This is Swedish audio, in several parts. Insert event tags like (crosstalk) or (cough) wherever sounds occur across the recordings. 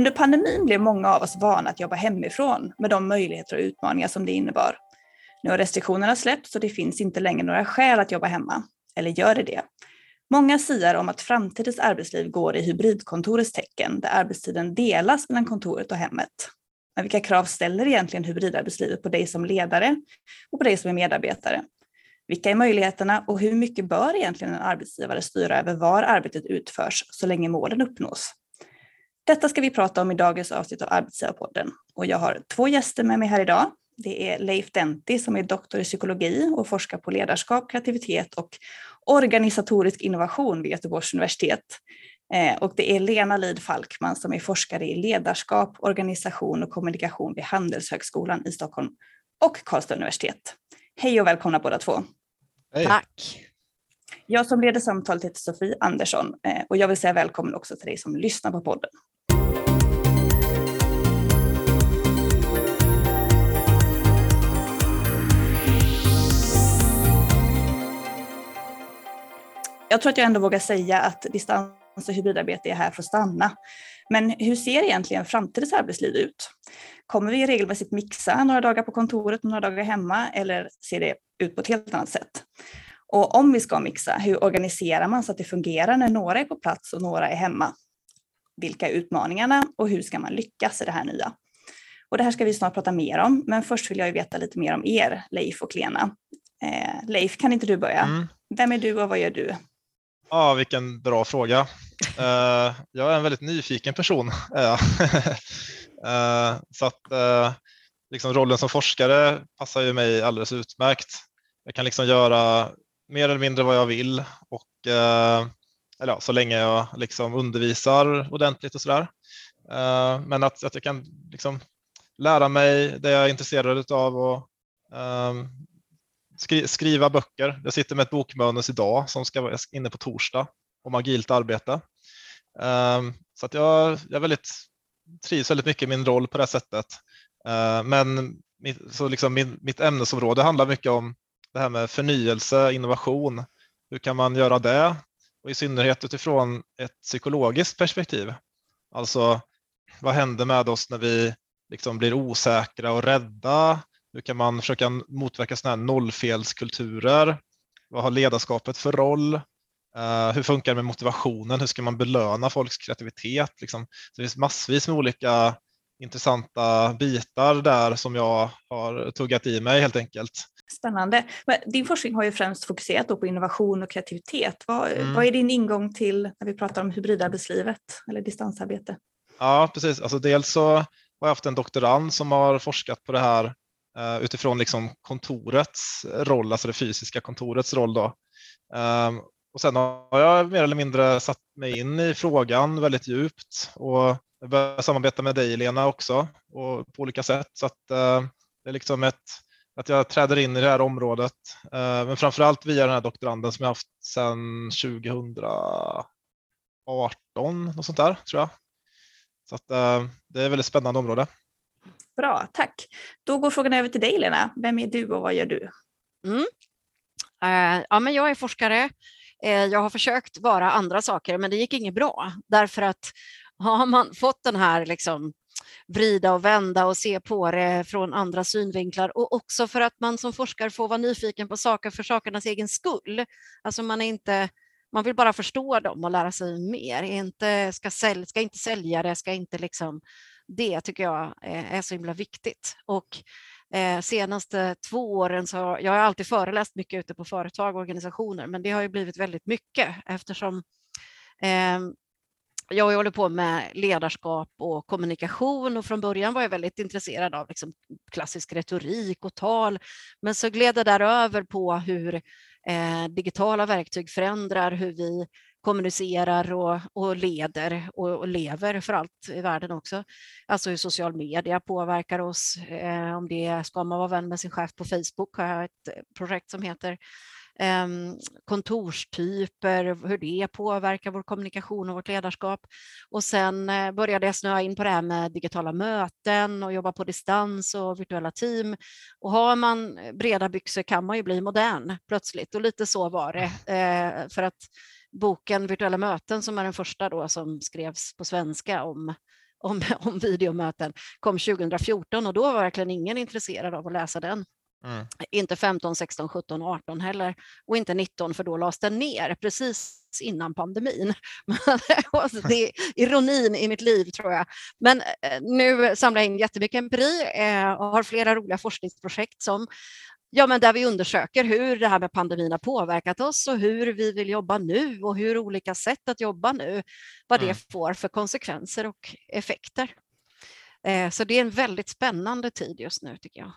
Under pandemin blev många av oss vana att jobba hemifrån med de möjligheter och utmaningar som det innebar. Nu har restriktionerna släppts och det finns inte längre några skäl att jobba hemma. Eller gör det det? Många siar om att framtidens arbetsliv går i hybridkontorets tecken, där arbetstiden delas mellan kontoret och hemmet. Men vilka krav ställer egentligen hybridarbetslivet på dig som ledare och på dig som är medarbetare? Vilka är möjligheterna och hur mycket bör egentligen en arbetsgivare styra över var arbetet utförs så länge målen uppnås? Detta ska vi prata om i dagens avsnitt av Arbetsgivarpodden och jag har två gäster med mig här idag. Det är Leif Denti som är doktor i psykologi och forskar på ledarskap, kreativitet och organisatorisk innovation vid Göteborgs universitet. Eh, och det är Lena Lid Falkman som är forskare i ledarskap, organisation och kommunikation vid Handelshögskolan i Stockholm och Karlstad universitet. Hej och välkomna båda två. Hej. Tack. Jag som leder samtalet heter Sofie Andersson eh, och jag vill säga välkommen också till dig som lyssnar på podden. Jag tror att jag ändå vågar säga att distans och hybridarbete är här för att stanna. Men hur ser egentligen framtidens arbetsliv ut? Kommer vi regelmässigt mixa några dagar på kontoret och några dagar hemma eller ser det ut på ett helt annat sätt? Och om vi ska mixa, hur organiserar man så att det fungerar när några är på plats och några är hemma? Vilka är utmaningarna och hur ska man lyckas i det här nya? Och det här ska vi snart prata mer om, men först vill jag ju veta lite mer om er, Leif och Lena. Eh, Leif, kan inte du börja? Mm. Vem är du och vad gör du? Ja, vilken bra fråga. Uh, jag är en väldigt nyfiken person. (laughs) uh, (laughs) så att uh, liksom rollen som forskare passar ju mig alldeles utmärkt. Jag kan liksom göra mer eller mindre vad jag vill och eh, eller ja, så länge jag liksom undervisar ordentligt och sådär. Eh, men att, att jag kan liksom lära mig det jag är intresserad av och ehm, skri skriva böcker. Jag sitter med ett bokmanus idag som ska vara inne på torsdag om agilt arbete. Ehm, så att jag, jag väldigt, trivs väldigt mycket i min roll på det sättet. Eh, men mitt, så liksom min, mitt ämnesområde handlar mycket om det här med förnyelse, innovation. Hur kan man göra det? Och i synnerhet utifrån ett psykologiskt perspektiv. Alltså, vad händer med oss när vi liksom blir osäkra och rädda? Hur kan man försöka motverka sådana här nollfelskulturer? Vad har ledarskapet för roll? Uh, hur funkar det med motivationen? Hur ska man belöna folks kreativitet? Liksom, det finns massvis med olika intressanta bitar där som jag har tuggat i mig helt enkelt. Spännande. Men din forskning har ju främst fokuserat på innovation och kreativitet. Vad, mm. vad är din ingång till när vi pratar om hybridarbetslivet eller distansarbete? Ja, precis. Alltså dels så har jag haft en doktorand som har forskat på det här Eh, utifrån liksom kontorets roll, alltså det fysiska kontorets roll. Då. Ehm, och sen har jag mer eller mindre satt mig in i frågan väldigt djupt och börjat samarbeta med dig Lena också och på olika sätt. Så att eh, det är liksom ett, att jag träder in i det här området. Eh, men framförallt via den här doktoranden som jag haft sedan 2018 och sånt där tror jag. Så att det är ett väldigt spännande område. Bra, tack. Då går frågan över till dig Lena. Vem är du och vad gör du? Mm. Uh, ja, men jag är forskare. Uh, jag har försökt vara andra saker men det gick inget bra därför att har man fått den här liksom, vrida och vända och se på det från andra synvinklar och också för att man som forskare får vara nyfiken på saker för sakernas egen skull. Alltså man är inte man vill bara förstå dem och lära sig mer. Inte, ska, sälj, ska inte sälja det, ska inte liksom det tycker jag eh, är så himla viktigt. Och eh, senaste två åren så har jag har alltid föreläst mycket ute på företag och organisationer, men det har ju blivit väldigt mycket eftersom eh, jag håller på med ledarskap och kommunikation och från början var jag väldigt intresserad av liksom klassisk retorik och tal. Men så gled det där över på hur eh, digitala verktyg förändrar hur vi kommunicerar och, och leder och, och, lever för allt i världen också. Alltså hur social media påverkar oss. Eh, om det ska man vara vän med sin chef på Facebook har jag ett projekt som heter kontorstyper, hur det påverkar vår kommunikation och vårt ledarskap. Och sen eh, började jag snöa in på det här med digitala möten och jobba på distans och virtuella team. Och har man breda byxor kan man ju bli modern plötsligt och lite så var det. Eh, för att boken Virtuella möten som är den första då som skrevs på svenska om om, (laughs) om videomöten kom 2014 och då var verkligen ingen intresserad av att läsa den. Mm. Inte 15, 16, 17, 18 heller och inte 19 för då lades den ner precis innan pandemin. (laughs) det är ironin i mitt liv tror jag. Men eh, nu samlar jag in jättemycket empiri eh, och har flera roliga forskningsprojekt som Ja, men där vi undersöker hur det här med pandemin har påverkat oss och hur vi vill jobba nu och hur olika sätt att jobba nu, vad mm. det får för konsekvenser och effekter. Eh, så det är en väldigt spännande tid just nu tycker jag.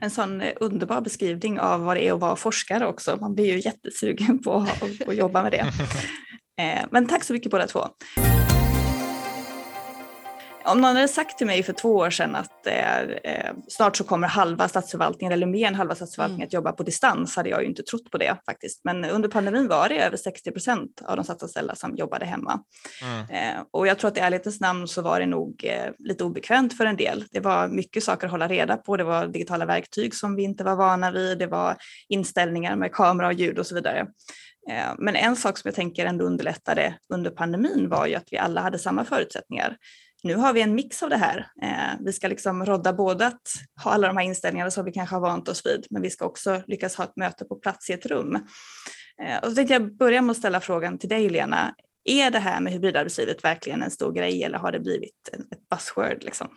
En sån eh, underbar beskrivning av vad det är att vara forskare också. Man blir ju jättesugen på att jobba med det. (laughs) Eh, men tack så mycket båda två. Om någon hade sagt till mig för två år sedan att eh, snart så kommer halva statsförvaltningen eller mer än halva statsförvaltningen mm. att jobba på distans hade jag ju inte trott på det faktiskt. Men under pandemin var det över 60 procent av de statsanställda som jobbade hemma. Mm. Eh, och jag tror att i ärlighetens namn så var det nog eh, lite obekvämt för en del. Det var mycket saker att hålla reda på. Det var digitala verktyg som vi inte var vana vid. Det var inställningar med kamera och ljud och så vidare. Eh, men en sak som jag tänker ändå underlättade under pandemin var ju att vi alla hade samma förutsättningar nu har vi en mix av det här. Eh, vi ska liksom rodda både att ha alla de här inställningarna som vi kanske har vant oss vid, men vi ska också lyckas ha ett möte på plats i ett rum. Eh, och så tänkte jag börja med att ställa frågan till dig Lena. Är det här med hybridarbetslivet verkligen en stor grej eller har det blivit ett buzzword? Liksom?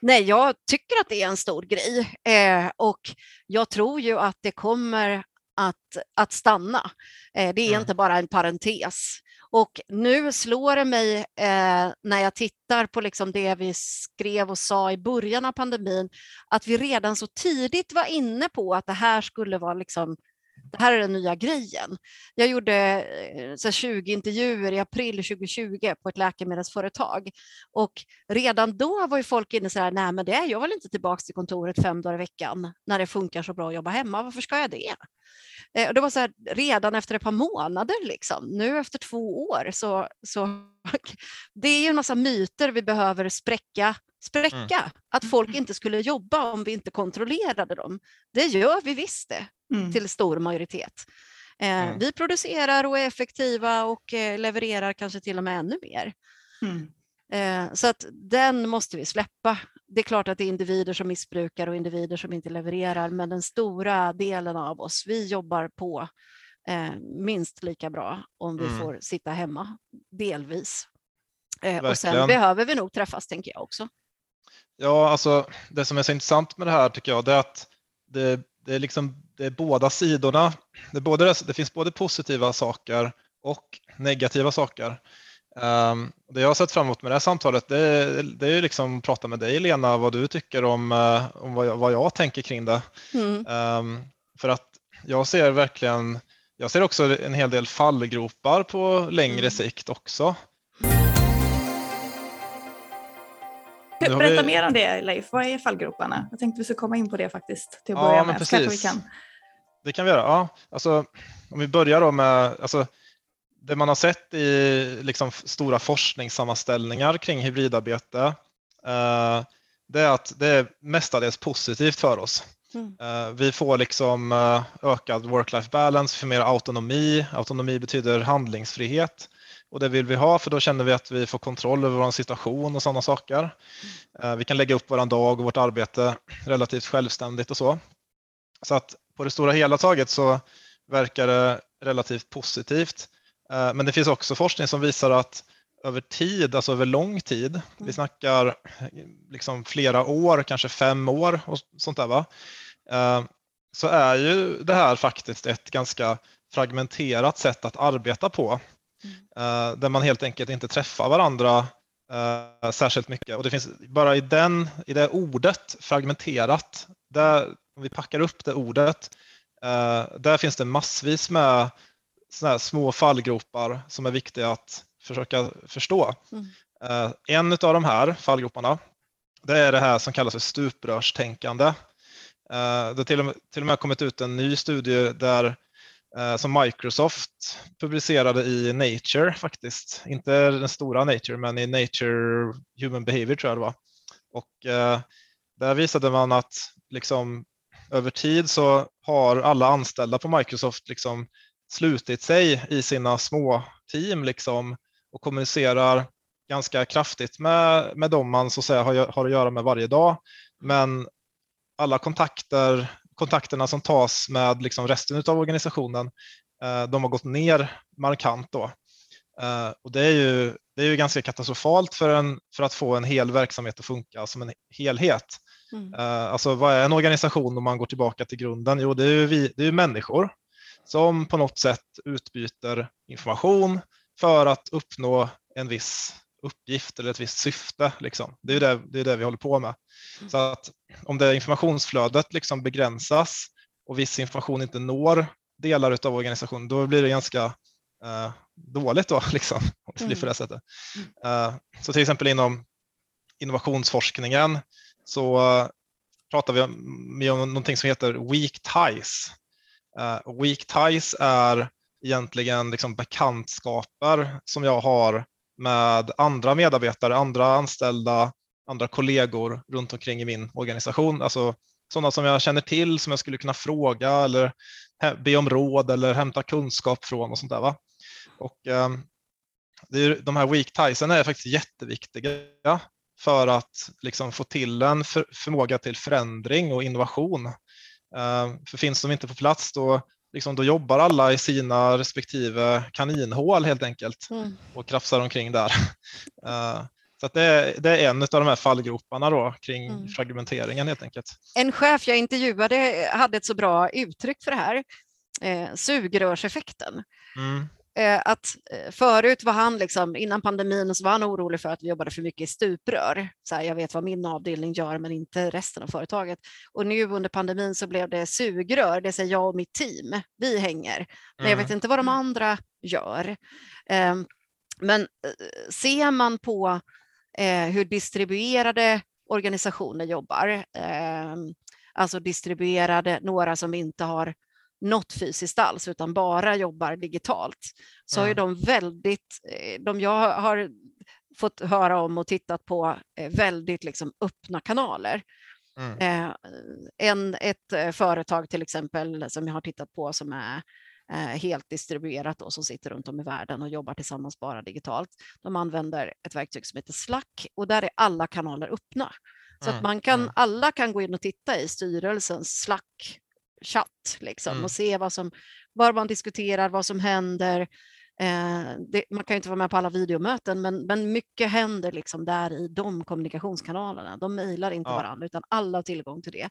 Nej, jag tycker att det är en stor grej eh, och jag tror ju att det kommer att, att stanna. Eh, det är mm. inte bara en parentes. Och nu slår det mig eh, när jag tittar på liksom det vi skrev och sa i början av pandemin, att vi redan så tidigt var inne på att det här skulle vara liksom det här är den nya grejen. Jag gjorde eh, så 20 intervjuer i april 2020 på ett läkemedelsföretag och redan då var ju folk inne så här, nej men det, är jag vill inte tillbaka till kontoret fem dagar i veckan när det funkar så bra att jobba hemma, varför ska jag det? Eh, och det var så här, redan efter ett par månader, liksom. nu efter två år, så, så (laughs) det är ju en massa myter vi behöver spräcka spräcka, mm. att folk inte skulle jobba om vi inte kontrollerade dem. Det gör vi visst det, mm. till stor majoritet. Eh, mm. Vi producerar och är effektiva och eh, levererar kanske till och med ännu mer. Mm. Eh, så att den måste vi släppa. Det är klart att det är individer som missbrukar och individer som inte levererar, men den stora delen av oss, vi jobbar på eh, minst lika bra om vi mm. får sitta hemma, delvis. Eh, och sen behöver vi nog träffas, tänker jag också. Ja, alltså det som är så intressant med det här tycker jag, det är att det, det är, liksom, det är båda sidorna. Det, både, det finns både positiva saker och negativa saker. Um, det jag har sett fram emot med det här samtalet det, det är liksom att prata med dig Lena vad du tycker om, uh, om vad, jag, vad jag tänker kring det. Mm. Um, för att jag ser verkligen, jag ser också en hel del fallgropar på längre mm. sikt också. Berätta vi... mer om det Leif, vad är fallgroparna? Jag tänkte vi skulle komma in på det faktiskt till att börja ja, med. Precis. Vi kan. Det kan vi göra. Ja, alltså, om vi börjar då med alltså, det man har sett i liksom, stora forskningssammanställningar kring hybridarbete eh, det är att det är mestadels positivt för oss. Mm. Eh, vi får liksom eh, ökad work-life balance, vi får mer autonomi. Autonomi betyder handlingsfrihet och det vill vi ha för då känner vi att vi får kontroll över vår situation och sådana saker. Mm. Vi kan lägga upp vår dag och vårt arbete relativt självständigt och så. Så att på det stora hela taget så verkar det relativt positivt. Eh, men det finns också forskning som visar att över tid, alltså över lång tid, vi mm. snackar liksom flera år, kanske fem år och sånt där, va? Eh, så är ju det här faktiskt ett ganska fragmenterat sätt att arbeta på. Mm. Där man helt enkelt inte träffar varandra särskilt mycket. Och det finns bara i, den, i det ordet fragmenterat, där, om vi packar upp det ordet, där finns det massvis med såna små fallgropar som är viktiga att försöka förstå. Mm. Eh, en av de här fallgroparna det är det här som kallas för stuprörstänkande. Eh, det har till och, med, till och med kommit ut en ny studie där eh, som Microsoft publicerade i Nature faktiskt. Inte den stora Nature men i Nature Human Behavior tror jag det var. Och där visade man att liksom, över tid så har alla anställda på Microsoft liksom slutit sig i sina små team liksom och kommunicerar ganska kraftigt med, med dem man så att säga har, har att göra med varje dag. Men alla kontakter, kontakterna som tas med liksom resten av organisationen, eh, de har gått ner markant då. Eh, och det är ju, det är ju ganska katastrofalt för, en, för att få en hel verksamhet att funka som en helhet. Mm. Eh, alltså vad är en organisation om man går tillbaka till grunden? Jo, det är ju, vi, det är människor som på något sätt utbyter information för att uppnå en viss uppgift eller ett visst syfte. Liksom. Det är det, det är det vi håller på med. Mm. Så att om det informationsflödet liksom begränsas och viss information inte når delar av organisationen, då blir det ganska eh, dåligt då, (laughs) liksom, om det blir på det mm. sättet. Eh, så till exempel inom innovationsforskningen så pratar vi om, om någonting som heter weak ties. Uh, weak ties är egentligen liksom bekantskaper som jag har med andra medarbetare, andra anställda, andra kollegor runt omkring i min organisation. Alltså sådana som jag känner till som jag skulle kunna fråga eller be om råd eller hämta kunskap från och sånt där. Va? Och, eh, det är, de här weak tiesen är faktiskt jätteviktiga för att liksom få till en för, förmåga till förändring och innovation. Eh, för finns de inte på plats då, liksom, då jobbar alla i sina respektive kaninhål helt enkelt mm. och krafsar omkring där. (laughs) Eh, så det är, det, är, en av de här fallgroparna då kring mm. fragmenteringen helt enkelt. En chef jag intervjuade hade ett så bra uttryck för det här, eh, sugrörseffekten. Mm. Eh, att eh, förut var han, liksom, innan pandemin, så var han orolig för att vi jobbade för mycket i stuprör. Så här, jag vet vad min avdelning gör, men inte resten av företaget. Och nu under pandemin så blev det sugrör, det säger jag och mitt team. Vi hänger, men jag vet mm. inte vad de andra gör. Ehm, men eh, ser man på hur distribuerade organisationer jobbar, ehm, alltså distribuerade, några som inte har något fysiskt alls utan bara jobbar digitalt så mm. är de väldigt, eh, de jag har fått höra om och tittat på eh, väldigt liksom öppna kanaler. Mm. Eh, en, ett företag till exempel som jag har tittat på som är helt distribuerat och som sitter runt om i världen och jobbar tillsammans bara digitalt. De använder ett verktyg som heter Slack och där är alla kanaler öppna. Så mm. att man kan, mm. alla kan gå in och titta i styrelsens Slack chatt liksom, mm. och se vad, som, vad man diskuterar, vad som händer. Eh, det, man kan ju inte vara med på alla videomöten, men, men mycket händer liksom där i de kommunikationskanalerna. De mejlar inte ja. varandra, utan alla har tillgång till det.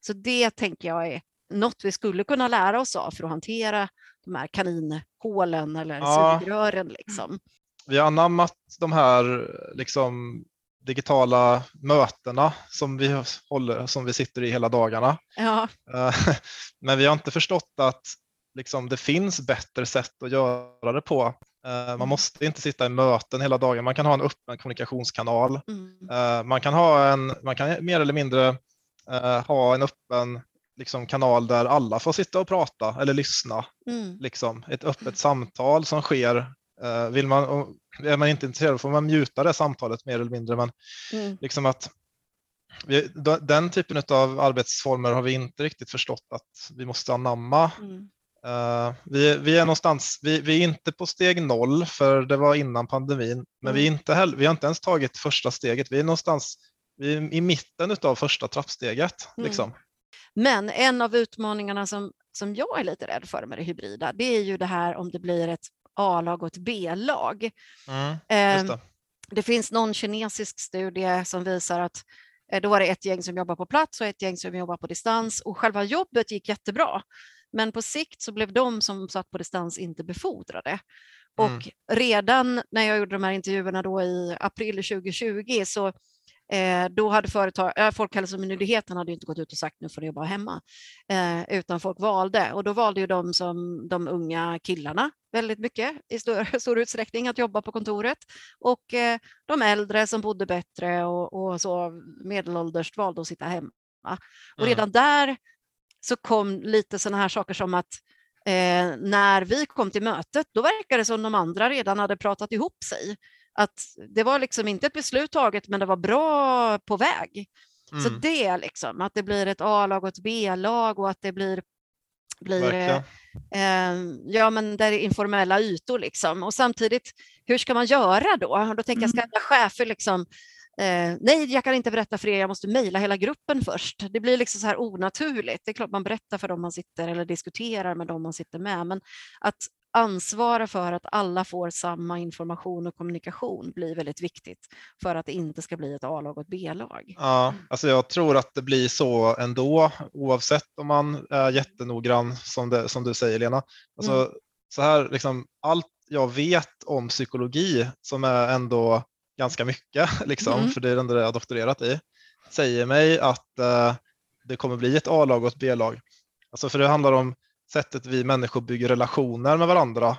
Så det tänker jag är något vi skulle kunna lära oss av för att hantera de här kaninhålen eller ja. sugrören. Liksom. Vi har anammat de här liksom, digitala mötena som vi, håller, som vi sitter i hela dagarna. Ja. Eh, (laughs) men vi har inte förstått att liksom, det finns bättre sätt att göra det på. Eh, man mm. måste inte sitta i möten hela dagen. Man kan ha en öppen kommunikationskanal. Mm. Eh, man kan ha en, man kan mer eller mindre ha en öppen liksom, kanal där alla får sitta och prata eller lyssna. Mm. Liksom, ett öppet samtal som sker vill man, är man inte intresserad får man muta det samtalet mer eller mindre. Men mm. liksom att vi, den typen av arbetsformer har vi inte riktigt förstått att vi måste anamma. Mm. Uh, vi, vi, är någonstans, vi, vi, är inte på steg noll för det var innan pandemin, men mm. vi, är inte heller, vi har inte ens tagit första steget. Vi är någonstans vi är i mitten av första trappsteget. Mm. Liksom. Men en av utmaningarna som, som jag är lite rädd för med det hybrida, det är ju det här om det blir ett A-lag och ett B-lag. Mm, ehm, det. det. finns någon kinesisk studie som visar att eh, då var det ett gäng som jobbar på plats och ett gäng som jobbar på distans och själva jobbet gick jättebra. Men på sikt så blev de som satt på distans inte befordrade. Mm. Och redan när jag gjorde de här intervjuerna då i april 2020 så Eh, då hade företag, äh, Folkhälsomyndigheten hade inte gått ut och sagt nu får ni jobba hemma, eh, utan folk valde och då valde ju de som de unga killarna väldigt mycket i stor, (laughs) stor utsträckning att jobba på kontoret och eh, de äldre som bodde bättre och, och så medelålders valde att sitta hemma. Och mm. redan där så kom lite sådana här saker som att eh, när vi kom till mötet, då verkade det som de andra redan hade pratat ihop sig att det var liksom inte ett beslut taget, men det var bra på väg. Mm. Så det liksom, att det blir ett A-lag och ett B-lag och att det blir blir eh, ja, men där är informella ytor liksom. Och samtidigt, hur ska man göra då? Och då tänker jag, ska mm. alla chefer liksom Eh, nej, jag kan inte berätta för er, jag måste mejla hela gruppen först. Det blir liksom så här onaturligt. Det är klart man berättar för dem man sitter eller diskuterar med dem man sitter med, men att ansvara för att alla får samma information och kommunikation blir väldigt viktigt för att det inte ska bli ett A-lag och ett B-lag. Ja, alltså jag tror att det blir så ändå oavsett om man är jättenoggrann som, det, som du säger Lena. Alltså, mm. så här, liksom, allt jag vet om psykologi som är ändå ganska mycket, (laughs) liksom, mm. för det är det enda jag har doktorerat i, säger mig att uh, det kommer bli ett A-lag och ett B-lag. Alltså för det handlar om sättet vi människor bygger relationer med varandra.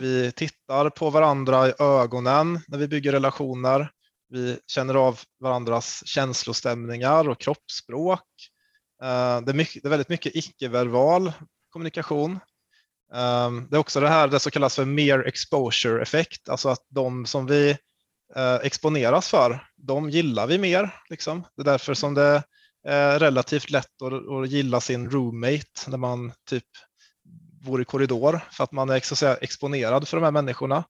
Vi tittar på varandra i ögonen när vi bygger relationer. Vi känner av varandras känslostämningar och kroppsspråk. Uh, det, är mycket, det är väldigt mycket icke-verbal kommunikation. Um, det är också det här det som kallas för mere exposure effekt, alltså att de som vi eh, exponeras för, de gillar vi mer. Liksom. Det är därför som det Eh, relativt lätt att, att gilla sin roommate när man typ bor i korridor för att man är så att säga, exponerad för de här människorna.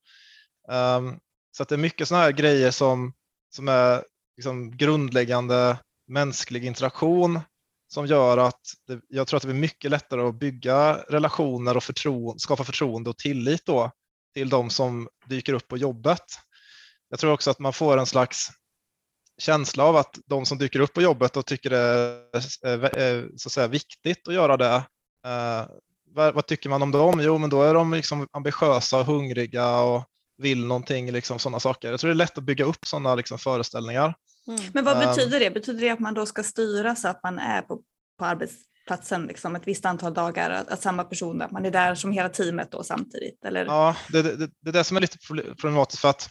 Um, så att det är mycket sådana här grejer som, som är liksom grundläggande mänsklig interaktion som gör att det, jag tror att det blir mycket lättare att bygga relationer och förtroende, skapa förtroende och tillit då till de som dyker upp på jobbet. Jag tror också att man får en slags känsla av att de som dyker upp på jobbet och tycker det är så att säga, viktigt att göra det. Eh, vad, tycker man om dem? Jo, men då är de liksom ambitiösa och hungriga och vill någonting, liksom sådana saker. Jag tror det är lätt att bygga upp sådana liksom, föreställningar. Mm. Men vad betyder det? Betyder det att man då ska styra så att man är på, på arbetsplatsen liksom, ett visst antal dagar, att, att samma person, att man är där som hela teamet då samtidigt? Eller? Ja, det, det, det är det som är lite problematiskt för att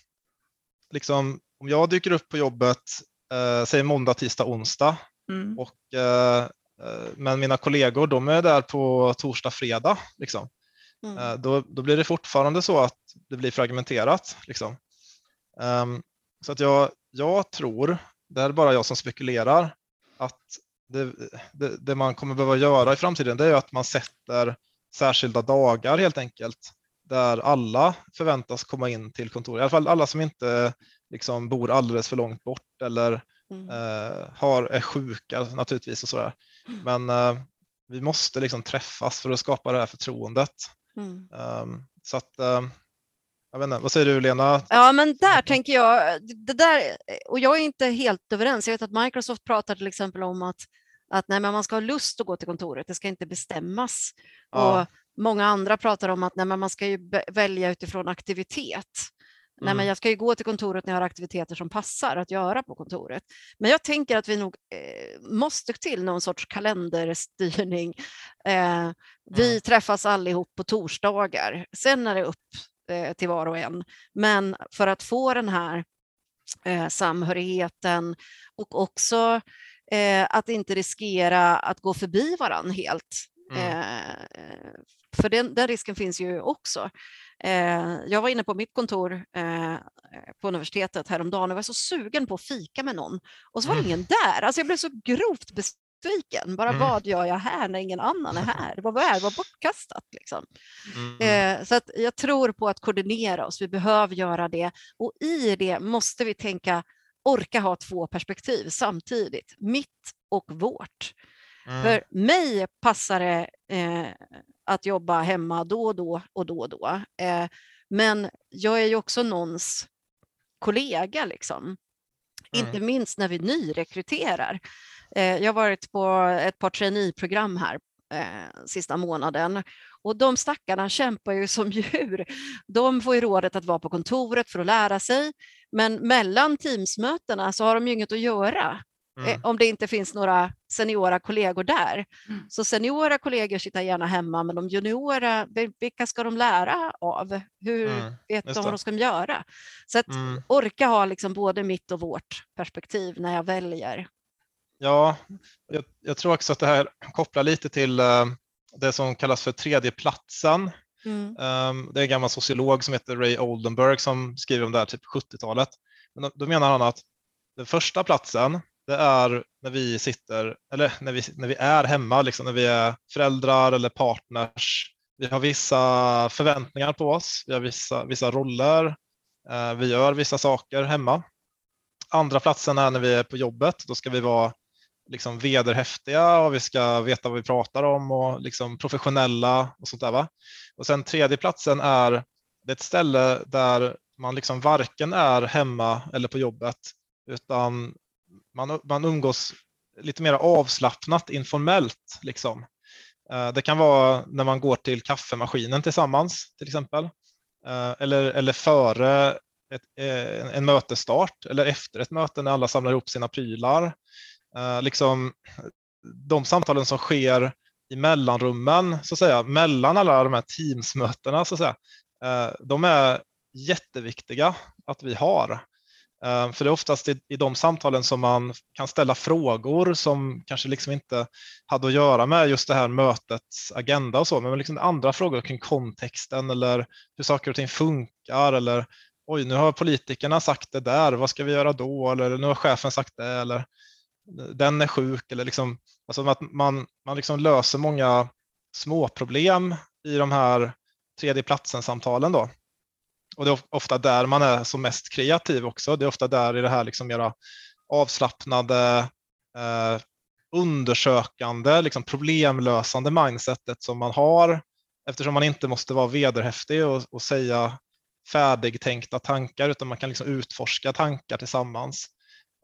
liksom, om jag dyker upp på jobbet, eh, säg måndag, tisdag, onsdag, mm. och, eh, eh, men mina kollegor de är där på torsdag, fredag, liksom. Mm. Eh, då, då blir det fortfarande så att det blir fragmenterat. Liksom. Um, så att jag, jag tror, det är bara jag som spekulerar, att det, det, det, man kommer behöva göra i framtiden det är att man sätter särskilda dagar helt enkelt där alla förväntas komma in till kontoret. I alla fall alla som inte liksom, bor alldeles för långt bort eller mm. eh, har, är sjuka naturligtvis. och sådär. Mm. Men eh, vi måste liksom träffas för att skapa det här förtroendet. Mm. Um, så att, uh, jag vet inte, vad säger du Lena? Ja, men där tänker jag, det där, och jag är inte helt överens. Jag vet att Microsoft pratar till exempel om att, att nej, men man ska ha lust att gå till kontoret, det ska inte bestämmas. Ja. Och Många andra pratar om att nej, man ska ju välja utifrån aktivitet. Mm. Nej, men jag ska ju gå till kontoret när jag har aktiviteter som passar att göra på kontoret. Men jag tänker att vi nog eh, måste till någon sorts kalenderstyrning. Eh, vi mm. träffas allihop på torsdagar. Sen är det upp eh, till var och en. Men för att få den här eh, samhörigheten och också eh, att inte riskera att gå förbi varandra helt. Mm. Eh, för den, den, risken finns ju också. Eh, jag var inne på mitt kontor eh, på universitetet häromdagen och var så sugen på att fika med någon och så var det mm. ingen där. Alltså jag blev så grovt besviken. Bara mm. vad gör jag här när ingen annan är här? Vad var det? var bortkastat. Liksom. Mm. Eh, så att jag tror på att koordinera oss. Vi behöver göra det och i det måste vi tänka orka ha två perspektiv samtidigt, mitt och vårt. Mm. För mig passar det eh, att jobba hemma då och då och då och då. Eh, men jag är ju också någons kollega liksom. Mm. Inte minst när vi nyrekryterar. Eh, jag har varit på ett par traineeprogram här eh, sista månaden och de stackarna kämpar ju som (laughs) djur. De får ju rådet att vara på kontoret för att lära sig, men mellan teamsmötena så har de ju inget att göra. Eh, mm. om det inte finns några seniora kollegor där. Mm. Så seniora kollegor sitter gärna hemma, men de juniora, vilka ska de lära av? Hur mm. vet de vad de ska göra? Så att mm. orka ha liksom både mitt och vårt perspektiv när jag väljer. Ja, jag, jag tror också att det här kopplar lite till uh, det som kallas för tredjeplatsen. Mm. Um, det är en gammal sociolog som heter Ray Oldenburg som skriver om det här typ 70-talet. Men då, då menar han att den första platsen det är när vi sitter, eller när vi, när vi är hemma, liksom, när vi är föräldrar eller partners. Vi har vissa förväntningar på oss, vi har vissa, vissa roller, eh, vi gör vissa saker hemma. Andra platsen är när vi är på jobbet, då ska vi vara liksom vederhäftiga och vi ska veta vad vi pratar om och liksom professionella och sånt där. Va? Och sen tredje platsen är det är ett ställe där man liksom varken är hemma eller på jobbet utan man, man umgås lite mer avslappnat informellt. Liksom. Eh, det kan vara när man går till kaffemaskinen tillsammans till exempel. Eh, eller, eller före ett, eh, en mötesstart eller efter ett möte när alla samlar ihop sina prylar. Liksom, de samtalen som sker i mellanrummen, så att säga, mellan alla de här Teams-mötena, så att säga, de är jätteviktiga att vi har. Ehm, för det är oftast i, i de samtalen som man kan ställa frågor som kanske liksom inte hade att göra med just det här mötets agenda och så, men liksom andra frågor kring kontexten eller hur saker och ting funkar eller oj, nu har politikerna sagt det där, vad ska vi göra då? Eller nu har chefen sagt det eller den är sjuk eller liksom, alltså att man, man liksom löser många småproblem i de här tredje platsen-samtalen då. Och det är ofta där man är som mest kreativ också. Det är ofta där i det här liksom mera avslappnade, eh, undersökande, liksom problemlösande mindsetet som man har eftersom man inte måste vara vederhäftig och, och säga färdigtänkta tankar utan man kan liksom utforska tankar tillsammans.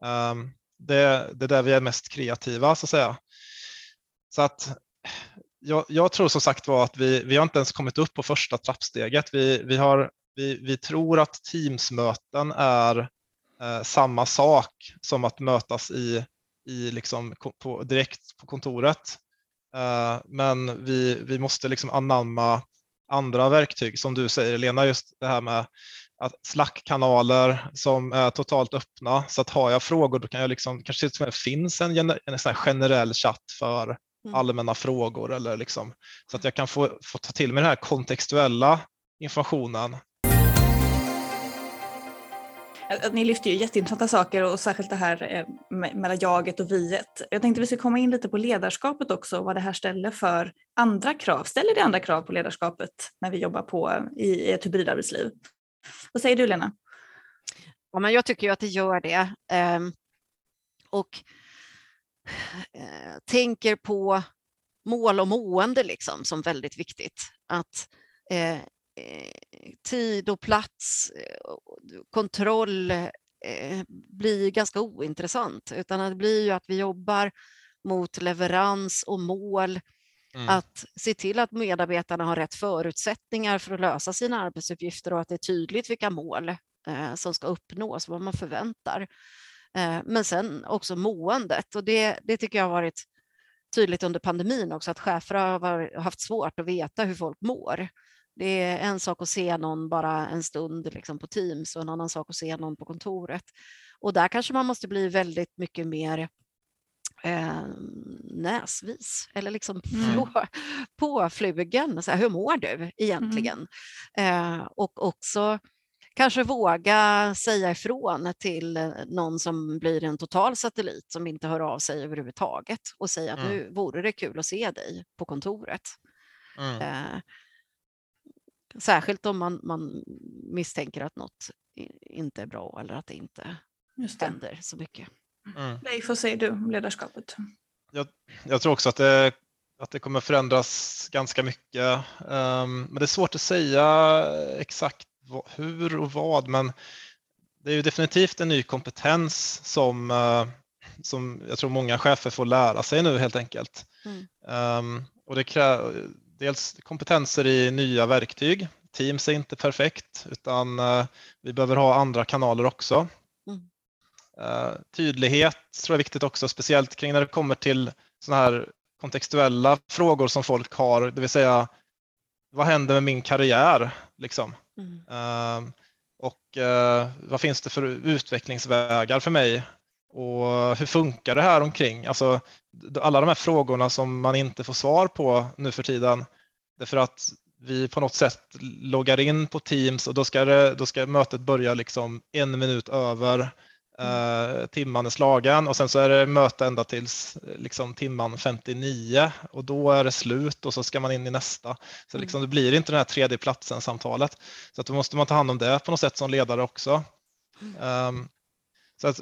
Um, det, det är där vi är mest kreativa så att säga. Så att jag, jag tror som sagt var att vi, vi har inte ens kommit upp på första trappsteget. Vi, vi har vi, vi tror att Teams-möten är eh, samma sak som att mötas i, i liksom på, direkt på kontoret. Eh, men vi, vi måste liksom anamma andra verktyg som du säger Lena, just det här med att Slack-kanaler som är totalt öppna. Så att har jag frågor då kan jag liksom, kanske till och med finns en, en sån generell chatt för mm. allmänna frågor eller liksom, så att jag kan få, få ta till mig den här kontextuella informationen ni lyfter ju jätteintressanta saker och särskilt det här eh, mellan jaget och viet. Jag tänkte vi ska komma in lite på ledarskapet också, vad det här ställer för andra krav. Ställer det andra krav på ledarskapet när vi jobbar på i ett hybridarbetsliv? Vad säger du Lena? Ja, men jag tycker ju att det gör det. Ehm, och eh, tänker på mål och mående liksom som väldigt viktigt. Att eh, tid och plats, eh, kontroll eh, blir ganska ointressant utan det blir ju att vi jobbar mot leverans och mål. Mm. Att se till att medarbetarna har rätt förutsättningar för att lösa sina arbetsuppgifter och att det är tydligt vilka mål eh, som ska uppnås, vad man förväntar. Men sen också måendet och det, det tycker jag har varit tydligt under pandemin också att chefer har haft svårt att veta hur folk mår. Det är en sak att se någon bara en stund liksom på Teams och en annan sak att se någon på kontoret. Och där kanske man måste bli väldigt mycket mer eh, näsvis eller liksom mm. på, på flugan. Så här, hur mår du egentligen? Mm. Eh, och också kanske våga säga ifrån till någon som blir en total satellit som inte hör av sig överhuvudtaget och säga att mm. nu vore det kul att se dig på kontoret. Mm. Eh, Särskilt om man, man misstänker att något inte är bra eller att det inte Just det. händer så mycket. Mm. Leif, vad säger du om ledarskapet? Jag, jag, tror också att det, att det kommer förändras ganska mycket. Um, men det är svårt att säga exakt hur och vad, men det är ju definitivt en ny kompetens som, uh, som jag tror många chefer får lära sig nu helt enkelt. Mm. Um, och det krä, dels kompetenser i nya verktyg. Teams är inte perfekt utan eh, vi behöver ha andra kanaler också. Mm. Eh, tydlighet tror jag är viktigt också, speciellt kring när det kommer till sådana här kontextuella frågor som folk har, det vill säga vad händer med min karriär? Liksom? Mm. Uh, och vad finns det för utvecklingsvägar för mig? Och hur funkar det här omkring? Alltså, alla de här frågorna som man inte får svar på nu för tiden. Därför att vi på något sätt loggar in på Teams och då ska, det, då ska mötet börja liksom en minut över Uh, timman är slagen och sen så är det möte ända tills liksom, timman 59 och då är det slut och så ska man in i nästa. Så liksom, det blir inte den här tredje platsen samtalet. Så att då måste man ta hand om det på något sätt som ledare också. Um, så, att,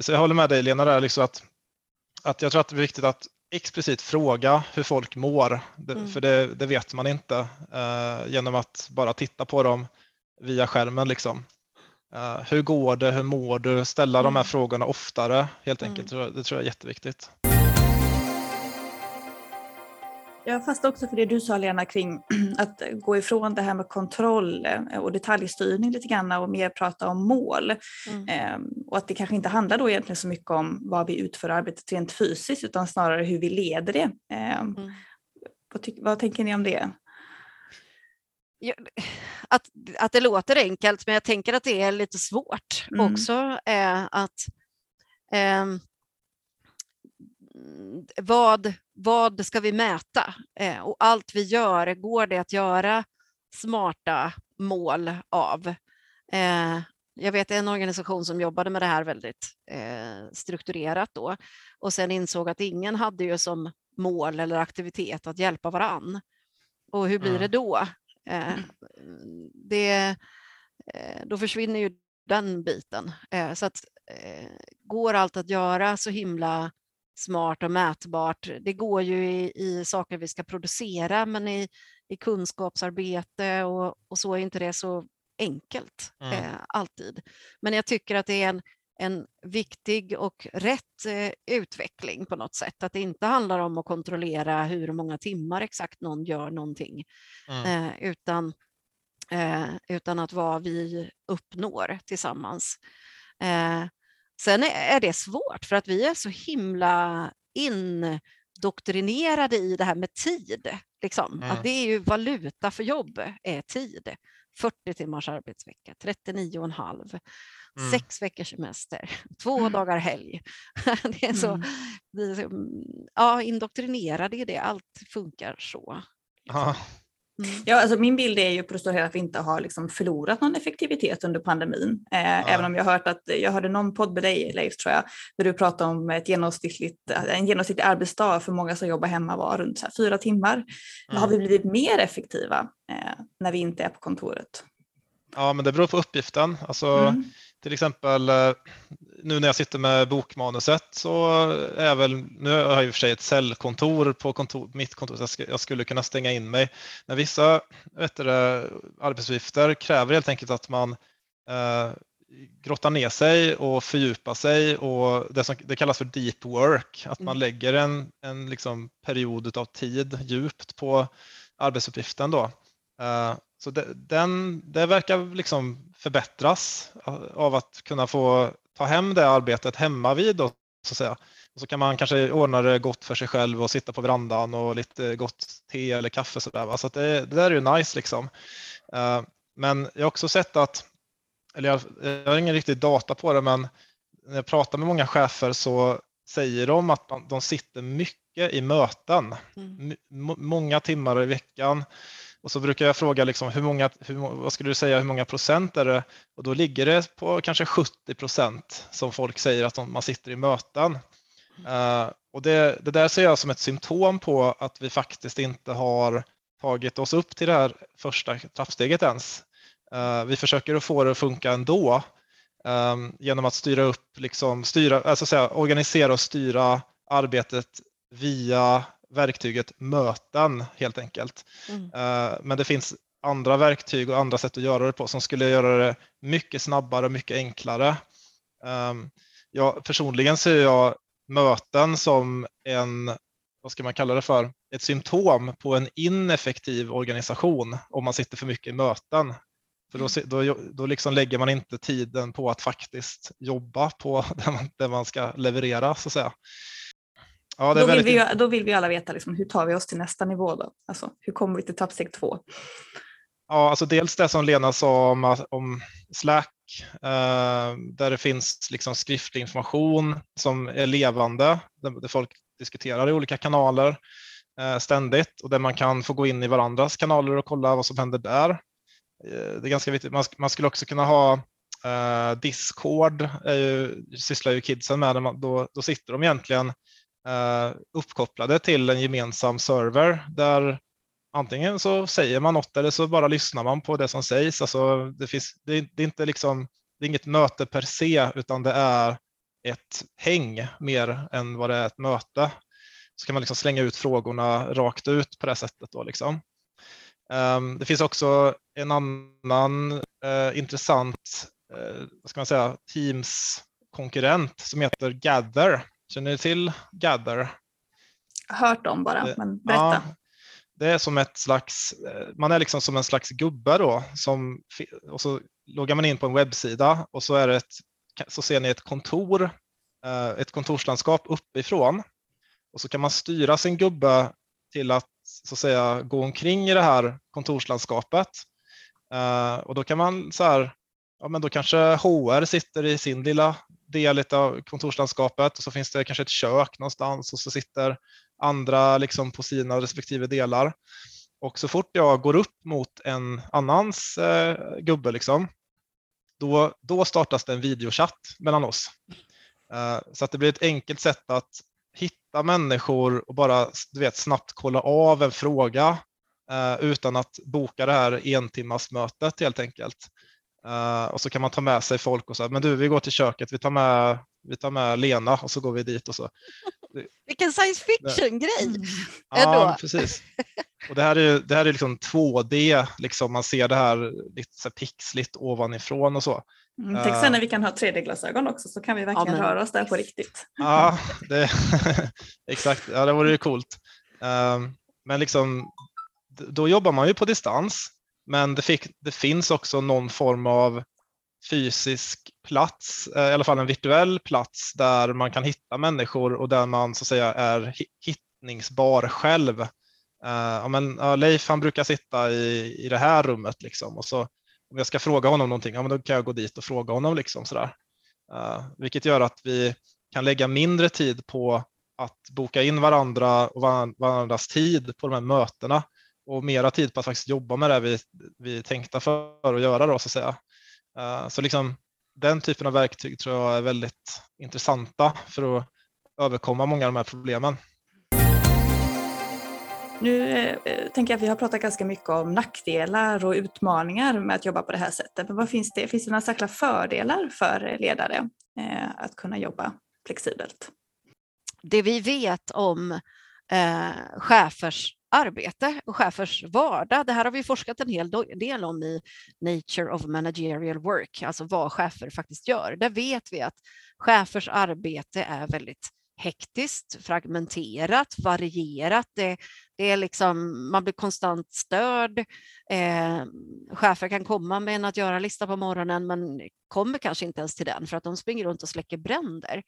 så jag håller med dig Lena där, liksom att, att jag tror att det är viktigt att explicit fråga hur folk mår, mm. för det, det, vet man inte uh, genom att bara titta på dem via skärmen. Liksom. Uh, hur går det, hur mår du? Ställa mm. de här mm. frågorna oftare helt mm. enkelt. Mm. Det tror jag är jätteviktigt. Jag fastnar också för det du sa Lena kring (clears throat) att gå ifrån det här med kontroll eh, och detaljstyrning lite grann och mer prata om mål. Mm. Ehm, och att det kanske inte handlar då egentligen så mycket om vad vi utför arbetet rent fysiskt utan snarare hur vi leder det. Ehm, mm. vad, vad tänker ni om det? att, att det låter enkelt, men jag tänker att det är lite svårt mm. också. Eh, att eh, vad, vad ska vi mäta? Eh, och allt vi gör, går det att göra smarta mål av? Eh, jag vet en organisation som jobbade med det här väldigt eh, strukturerat då och sen insåg att ingen hade ju som mål eller aktivitet att hjälpa varann. Och hur blir mm. det då? Mm. det, då försvinner ju den biten. Så att går allt att göra så himla smart och mätbart. Det går ju i, i saker vi ska producera, men i, i kunskapsarbete och, och så är inte det så enkelt mm. eh, alltid. Men jag tycker att det är en, en viktig och rätt eh, utveckling på något sätt. Att det inte handlar om att kontrollera hur många timmar exakt någon gör någonting, mm. eh, utan, eh, utan att vad vi uppnår tillsammans. Sen är, det svårt för att vi är så himla indoktrinerade i det här med tid. Liksom. Mm. Att det är ju valuta för jobb, är tid. 40 timmars arbetsvecka, 39 och en halv. Mm. Sex veckors semester, (laughs) två mm. dagar helg. (laughs) det är så, mm. det är så ja, indoktrinerade i det, allt funkar så. Liksom. Mm. Ja, alltså min bild är ju på det stora hela att vi inte har liksom förlorat någon effektivitet under pandemin. Eh, ja. Även om jag hört att, jag hörde någon podd med dig Leif tror jag, där du pratade om ett genomsnittligt, en genomsnittlig arbetsdag för många som jobbar hemma var runt så fyra timmar. Mm. Har vi blivit mer effektiva eh, när vi inte är på kontoret? Ja, men det beror på uppgiften. Alltså, mm. Till exempel eh, nu när jag sitter med bokmanuset så är jag väl, nu har jag i och för sig ett cellkontor på kontor, mitt kontor så jag skulle kunna stänga in mig. Men vissa vet du, arbetsuppgifter kräver helt enkelt att man eh, grottar ner sig och fördjupar sig och det som det kallas för deep work, att man mm. lägger en, en liksom period av tid djupt på arbetsuppgiften. Då. Eh, så det, den, det verkar liksom förbättras av att kunna få ta hem det arbetet hemma vid då, så att säga. Och så kan man kanske ordna det gott för sig själv och sitta på verandan och lite gott te eller kaffe så där. Så det, det där är ju nice liksom. Eh, men jag har också sett att, eller jag, jag har ingen riktig data på det, men när jag pratar med många chefer så säger de att de sitter mycket i möten, mm. många timmar i veckan. Och så brukar jag fråga liksom, hur många, hur, vad skulle du säga, hur många procent är det? Och då ligger det på kanske 70 procent som folk säger att man sitter i möten. Uh, och det, det, där ser jag som ett symptom på att vi faktiskt inte har tagit oss upp till det här första trappsteget ens. Uh, vi försöker att få det att funka ändå um, genom att styra upp, liksom, styra, alltså säga, organisera och styra arbetet via verktyget möten helt enkelt. Mm. Eh, men det finns andra verktyg och andra sätt att göra det på som skulle göra det mycket snabbare och mycket enklare. Ehm, jag, personligen ser jag möten som en, vad ska man kalla det för, ett symptom på en ineffektiv organisation om man sitter för mycket i möten. För då, då, då liksom lägger man inte tiden på att faktiskt jobba på (laughs) det man, det man ska leverera så att säga. Ja, då, vill vi, då vill vi alla veta liksom, hur tar vi oss till nästa nivå då? Alltså, hur kommer vi till tappsteg två? Ja, alltså dels det som Lena sa om, om Slack, eh, där det finns liksom skriftlig information som är levande, där, där folk diskuterar i olika kanaler eh, ständigt och där man kan få gå in i varandras kanaler och kolla vad som händer där. Eh, det är ganska viktigt. Man, man skulle också kunna ha Eh, Discord är ju, sysslar ju kidsen med, man, då, då sitter de egentligen Eh, uppkopplade till en gemensam server där antingen så säger man något eller så bara lyssnar man på det som sägs. Alltså det, finns, det, det är inte liksom, det är inget möte per se utan det är ett häng mer än vad det är ett möte. Så kan man liksom slänga ut frågorna rakt ut på det sättet. Då liksom. Ehm, det finns också en annan eh, intressant eh, vad ska man säga, Teams-konkurrent som heter Gather. Känner ni till Gather? Hört om bara, det, men berätta. Ja, det är som ett slags, eh, man är liksom som en slags gubbe då, som, och så loggar man in på en webbsida och så, är det ett, så ser ni ett kontor, ett kontorslandskap uppifrån och så kan man styra sin gubbe till att så att säga gå omkring i det här kontorslandskapet. Uh, och då kan man så här, ja men då kanske HR sitter i sin lilla del av kontorslandskapet och så finns det kanske ett kök någonstans och så sitter andra liksom på sina respektive delar. Och så fort jag går upp mot en annans eh, gubbe, liksom, då, då startas det en videochatt mellan oss. Eh, så att det blir ett enkelt sätt att hitta människor och bara du vet, snabbt kolla av en fråga eh, utan att boka det här entimmasmötet helt enkelt. Uh, och så kan man ta med sig folk och så men du, vi går till köket, vi tar med, vi tar med Lena och så går vi dit och så. Vilken science fiction-grej! Mm. Ja, precis. Och det här är, det här är liksom 2D, liksom, man ser det här lite så här pixligt ovanifrån och så. Mm, tänk sen när vi kan ha 3D-glasögon också så kan vi verkligen ja, röra oss där på riktigt. Ja, det, (laughs) exakt. Ja, det vore ju coolt. Um, men liksom, då jobbar man ju på distans, men det, fick, det finns också någon form av fysisk plats, eh, i alla fall en virtuell plats där man kan hitta människor och där man så att säga är hittningsbar själv. Uh, ja, men, uh, Leif han brukar sitta i, i det här rummet liksom och så om jag ska fråga honom någonting, ja, men då kan jag gå dit och fråga honom. Liksom, sådär. Uh, vilket gör att vi kan lägga mindre tid på att boka in varandra och varandras tid på de här mötena och mera tid på att faktiskt jobba med det vi, vi tänkta för att göra. Då, så att säga. Uh, så liksom, den typen av verktyg tror jag är väldigt intressanta för att överkomma många av de här problemen. Nu eh, tänker jag att vi har pratat ganska mycket om nackdelar och utmaningar med att jobba på det här sättet. Men vad finns det? Finns det några särskilda fördelar för ledare eh, att kunna jobba flexibelt? Det vi vet om eh, chefers arbete och chefers vardag. Det här har vi forskat en hel del om i Nature of Managerial Work, alltså vad chefer faktiskt gör. Där vet vi att chefers arbete är väldigt hektiskt, fragmenterat, varierat. Det, det är liksom, man blir konstant störd. Eh, chefer kan komma med en att göra-lista på morgonen men kommer kanske inte ens till den för att de springer runt och släcker bränder.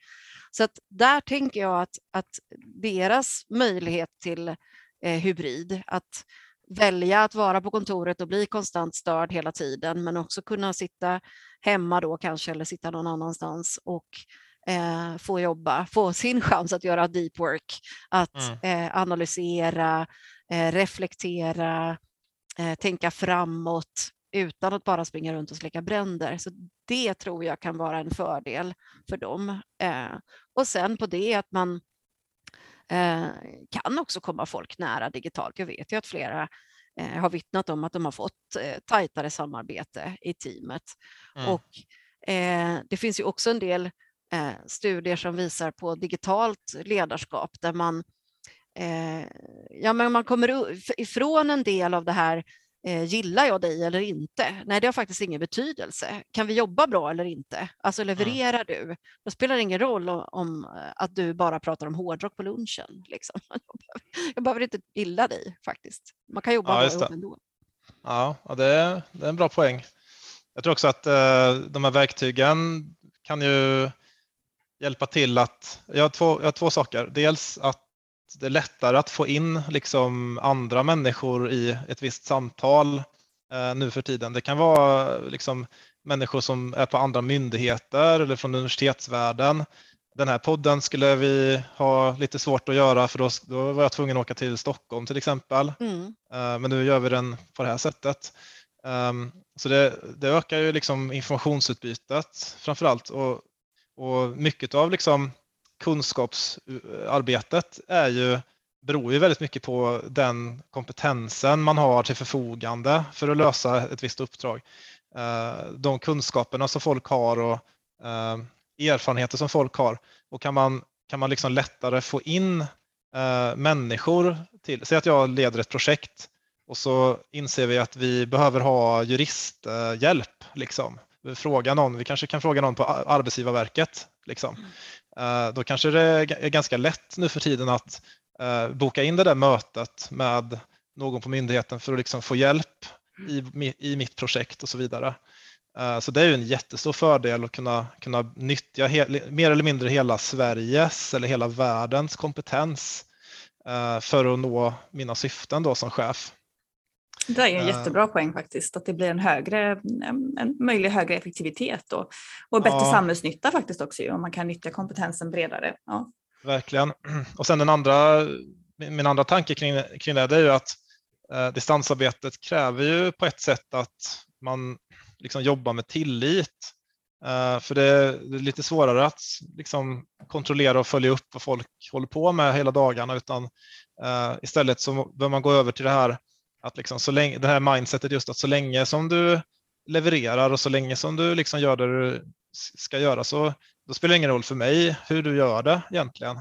Så att där tänker jag att, att deras möjlighet till eh, hybrid, att välja att vara på kontoret och bli konstant störd hela tiden men också kunna sitta hemma då kanske eller sitta någon annanstans och eh, få jobba, få (laughs) sin chans att göra deep work, att mm. eh, analysera, eh, reflektera, eh, tänka framåt utan att bara springa runt och släcka bränder. Så det tror jag kan vara en fördel för dem. Eh, och sen på det att man eh, kan också komma folk nära digitalt. Jag vet ju att flera har vittnat om att de har fått tajtare samarbete i teamet. Mm. Och det finns ju också en del eh, studier som visar på digitalt ledarskap där man, eh, ja, men man kommer ifrån en del av det här eh, gillar jag dig eller inte? Nej, det har faktiskt ingen betydelse. Kan vi jobba bra eller inte? Alltså levererar mm. du? Då spelar det ingen roll om, om, eh, att du bara pratar om hårdrock på lunchen. (laughs) Liksom. Jag behöver inte gilla dig faktiskt. Man kan jobba ja, bra ändå. Ja, det är, det är en bra poäng. Jag tror också att eh, de här verktygen kan ju hjälpa till att, jag har två, jag har två saker. Dels att det är lättare att få in liksom andra människor i ett visst samtal eh, nu för tiden. Det kan vara liksom människor som är på andra myndigheter eller från universitetsvärlden. Den här podden skulle vi ha lite svårt att göra för då, då var jag tvungen att åka till Stockholm till exempel. Mm. Eh, men nu gör vi den på det här sättet. Um, så det, det, ökar ju liksom informationsutbytet framför allt och, och mycket av liksom kunskapsarbetet är ju, beror ju väldigt mycket på den kompetensen man har till förfogande för att lösa ett visst uppdrag. Eh, de kunskaperna som folk har och eh, erfarenheter som folk har och kan man, kan man liksom lättare få in eh, människor till, säg att jag leder ett projekt och så inser vi att vi behöver ha juristhjälp. Liksom. Fråga någon, vi kanske kan fråga någon på Arbetsgivarverket. Liksom. Mm. Eh, då kanske det är ganska lätt nu för tiden att eh, boka in det där mötet med någon på myndigheten för att liksom få hjälp i, i mitt projekt och så vidare. Eh, så det är ju en jättestor fördel att kunna, kunna nyttja mer eller mindre hela Sveriges eller hela världens kompetens för att nå mina syften då som chef. Det är en jättebra poäng faktiskt, att det blir en, högre, en möjlig högre effektivitet och, och bättre ja. samhällsnytta faktiskt också om man kan nyttja kompetensen bredare. Ja. Verkligen. (clears throat) Och sen den andra, min andra tanke kring, kring det, det är ju att eh, distansarbetet kräver ju på ett sätt att man liksom jobbar med tillit. Eh, för det är, det är, lite svårare att liksom kontrollera och följa upp vad folk håller på med hela dagarna utan eh, istället så bör man gå över till det här att liksom så länge, det här mindsetet just att så länge som du levererar och så länge som du liksom gör det du ska göra så då spelar det ingen roll för mig hur du gör det egentligen.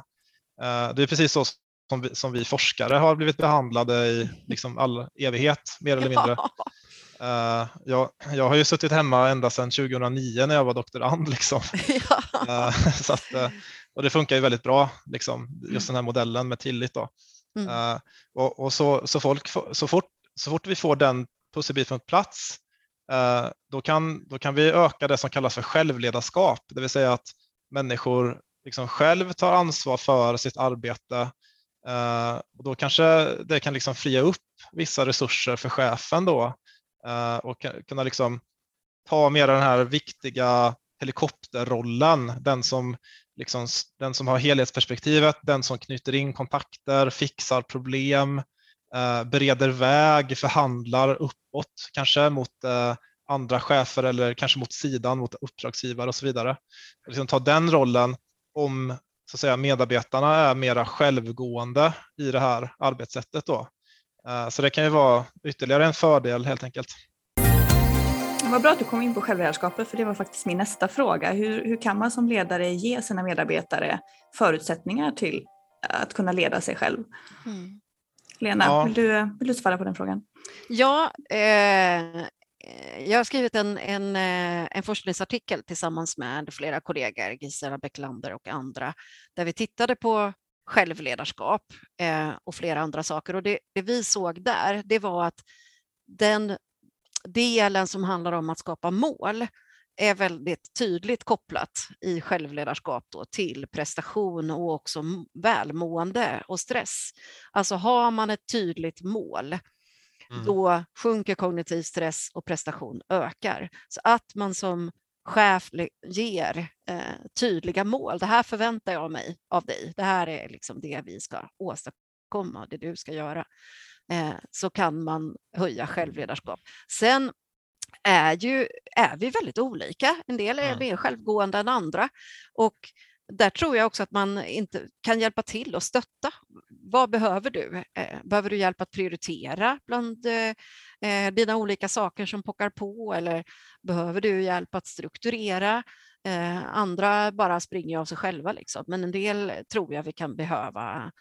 Eh, det är precis så som vi, som vi forskare har blivit behandlade i liksom all evighet mer eller mindre. (laughs) Uh, jag, jag har ju suttit hemma ända sedan 2009 när jag var doktorand. Liksom. (laughs) Ja. Uh, så att, och det funkar ju väldigt bra, liksom, just den här modellen med tillit. Då. Mm. Eh, och, och så, så, folk, så fort så fort vi får den pusselbiten på plats, uh, då kan, då kan vi öka det som kallas för självledarskap, det vill säga att människor liksom själv tar ansvar för sitt arbete. Uh, och då kanske det kan liksom fria upp vissa resurser för chefen då och kunna liksom ta mer den här viktiga helikopterrollen, den som, liksom, den som har helhetsperspektivet, den som knyter in kontakter, fixar problem, Eh, bereder väg, förhandlar uppåt kanske mot eh, andra chefer eller kanske mot sidan, mot uppdragsgivare och så vidare. Liksom ta den rollen om så att säga, medarbetarna är mera självgående i det här arbetssättet. Då. Eh, så det kan ju vara ytterligare en fördel helt enkelt. Vad bra att du kom in på självledarskapet för det var faktiskt min nästa fråga. Hur, hur kan man som ledare ge sina medarbetare förutsättningar till att kunna leda sig själv? Mm. Lena, ja. vill, du, vill du svara på den frågan? Ja, eh, jag har skrivit en, en, eh, en forskningsartikel tillsammans med flera kollegor, Gisela Bäcklander och andra, där vi tittade på självledarskap eh, och flera andra saker. Och det, det vi såg där, det var att den delen som handlar om att skapa mål är väldigt tydligt kopplat i självledarskap då till prestation och också välmående och stress. Alltså har man ett tydligt mål, mm. då sjunker kognitiv stress och prestation ökar. Så att man som chef ger eh, tydliga mål. Det här förväntar jag mig av dig. Det här är liksom det vi ska åstadkomma, det du ska göra. Eh, så kan man höja självledarskap. Sen är, ju, är vi väldigt olika. En del är mer självgående än andra. Och där tror jag också att man inte kan hjälpa till och stötta. Vad behöver du? Eh, behöver du hjälp att prioritera bland eh, dina olika saker som pockar på eller behöver du hjälp att strukturera? Andra bara springer av sig själva, liksom. men en del tror jag vi kan behöva Eh,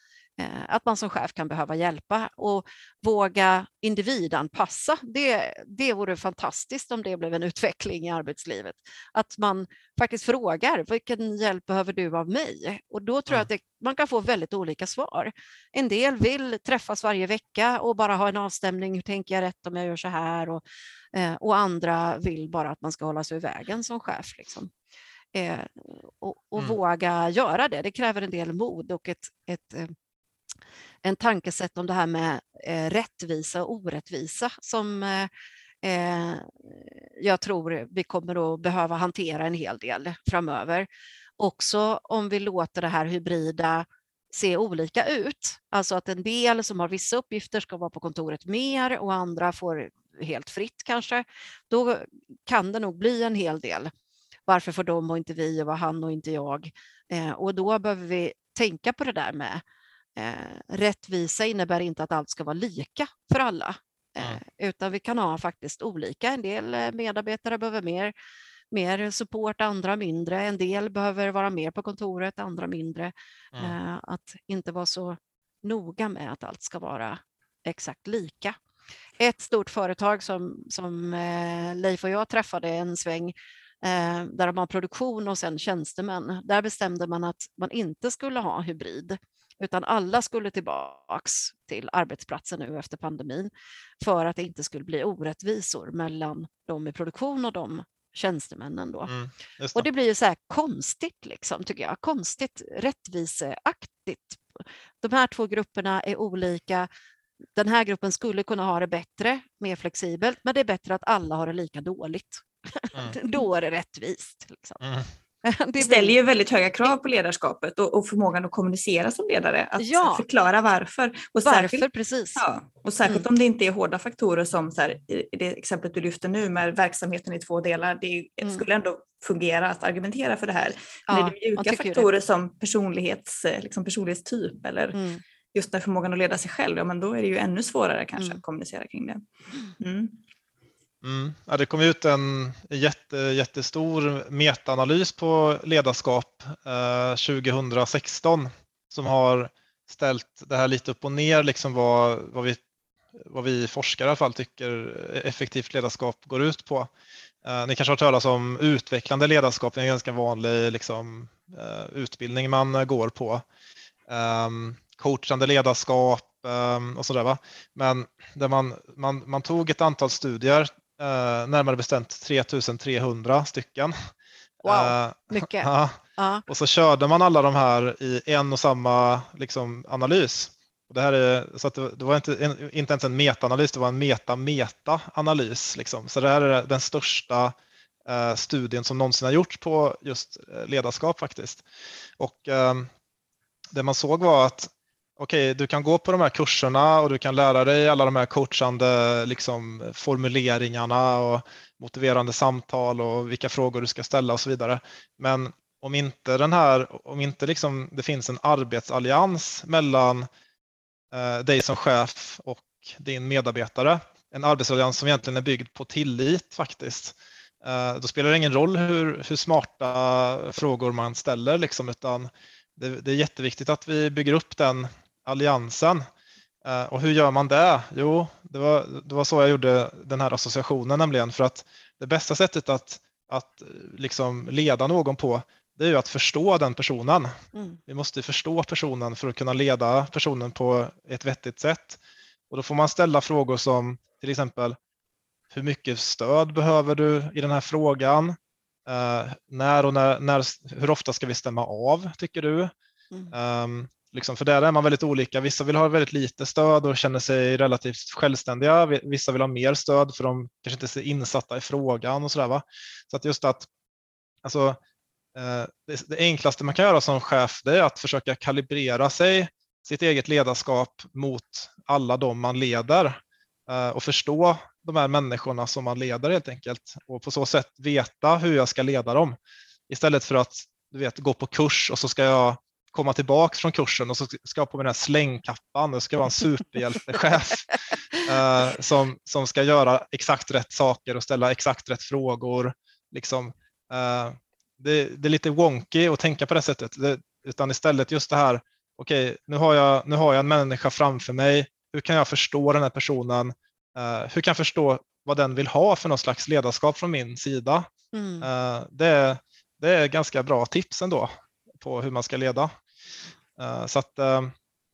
att man som chef kan behöva hjälpa och våga individanpassa. Det, det vore fantastiskt om det blev en utveckling i arbetslivet. Att man faktiskt frågar vilken hjälp behöver du av mig? Och då tror jag att det, man kan få väldigt olika svar. En del vill träffas varje vecka och bara ha en avstämning. Hur tänker jag rätt om jag gör så här? Och, eh, och andra vill bara att man ska hålla sig i vägen som chef. Liksom. Eh, och, och mm. våga göra det. Det kräver en del mod och ett, ett en tankesätt om det här med eh, rättvisa och orättvisa som eh, eh, jag tror vi kommer att behöva hantera en hel del framöver. Också om vi låter det här hybrida se olika ut. Alltså att en del som har vissa uppgifter ska vara på kontoret mer och andra får helt fritt kanske, då kan det nog bli en hel del. Varför får de och inte vi och vad han och inte jag? Eh, och då behöver vi tänka på det där med eh, rättvisa innebär inte att allt ska vara lika för alla, eh, mm. utan vi kan ha faktiskt olika. En del eh, medarbetare behöver mer mer support, andra mindre. En del behöver vara mer på kontoret, andra mindre. Mm. Eh, att inte vara så noga med att allt ska vara exakt lika. Ett stort företag som, som eh, Leif och jag träffade en sväng eh, där de har produktion och sen tjänstemän. Där bestämde man att man inte skulle ha hybrid utan alla skulle tillbaks till arbetsplatsen nu efter pandemin för att det inte skulle bli orättvisor mellan de i produktion och de tjänstemännen då. Mm, det. Och det blir ju så här konstigt, liksom, tycker jag. Konstigt rättviseaktigt. De här två grupperna är olika. Den här gruppen skulle kunna ha det bättre, mer flexibelt, men det är bättre att alla har det lika dåligt. Mm. (laughs) Då är det rättvist. Liksom. Mm. (laughs) Det ställer ju väldigt höga krav på ledarskapet och, och förmågan att kommunicera som ledare, att ja. förklara varför. Och varför, särskilt, precis. Ja, och särskilt mm. om det inte är hårda faktorer som så här, i det exemplet du lyfter nu med verksamheten i två delar, det mm. skulle ändå fungera att argumentera för det här. Men ja, är det mjuka faktorer det. som personlighets, eh, liksom personlighetstyp eller mm. just den förmågan att leda sig själv, ja men då är det ju ännu svårare kanske mm. att kommunicera kring det. Mm. Ja, det kom ut en jätte, jättestor metaanalys på ledarskap eh, 2016 som har ställt det här lite upp och ner, liksom vad, vad, vi, vad vi forskare i alla fall tycker effektivt ledarskap går ut på. Eh, ni kanske har hört talas om utvecklande ledarskap, det är en ganska vanlig liksom, eh, utbildning man går på. Ehm, coachande ledarskap ehm, och sådär. Va? Men där man, man, man tog ett antal studier eh, närmare bestämt 3300 stycken. Wow, eh, mycket. (laughs) Ja. Uh. Och så körde man alla de här i en och samma liksom, analys. Och det, här är, så att det, det var inte, en, inte ens en metaanalys, det var en meta-meta-analys. Liksom. Så det här är den största eh, studien som någonsin har gjorts på just eh, ledarskap faktiskt. Och eh, det man såg var att okej, okay, du kan gå på de här kurserna och du kan lära dig alla de här coachande liksom, formuleringarna och motiverande samtal och vilka frågor du ska ställa och så vidare. Men om inte, den här, om inte liksom det finns en arbetsallians mellan eh, dig som chef och din medarbetare, en arbetsallians som egentligen är byggd på tillit faktiskt, eh, då spelar det ingen roll hur, hur smarta frågor man ställer, liksom, utan det, det, är jätteviktigt att vi bygger upp den alliansen. Eh, och hur gör man det? Jo, det var, det var så jag gjorde den här associationen nämligen för att det bästa sättet att, att liksom leda någon på det är ju att förstå den personen. Mm. Vi måste förstå personen för att kunna leda personen på ett vettigt sätt. Och då får man ställa frågor som till exempel hur mycket stöd behöver du i den här frågan? Uh, när och när, när, hur ofta ska vi stämma av tycker du? Mm. Um, Liksom, för där är man väldigt olika. Vissa vill ha väldigt lite stöd och känner sig relativt självständiga. Vissa vill ha mer stöd för de kanske inte är insatta i frågan och sådär. Va? Så att just att alltså, eh, det, det, enklaste man kan göra som chef det är att försöka kalibrera sig, sitt eget ledarskap mot alla de man leder eh, och förstå de här människorna som man leder helt enkelt och på så sätt veta hur jag ska leda dem istället för att du vet, gå på kurs och så ska jag komma tillbaka från kursen och så ska jag på mig den här slängkappan och ska vara en superhjältechef uh, (laughs) som, som ska göra exakt rätt saker och ställa exakt rätt frågor. Liksom, uh, det, det, är lite wonky att tänka på det sättet, det, utan istället just det här, okej, okay, nu, har jag, nu har jag en människa framför mig, hur kan jag förstå den här personen? Uh, hur kan jag förstå vad den vill ha för något slags ledarskap från min sida? Mm. det, det är ganska bra tips ändå på hur man ska leda. Eh, så att, eh,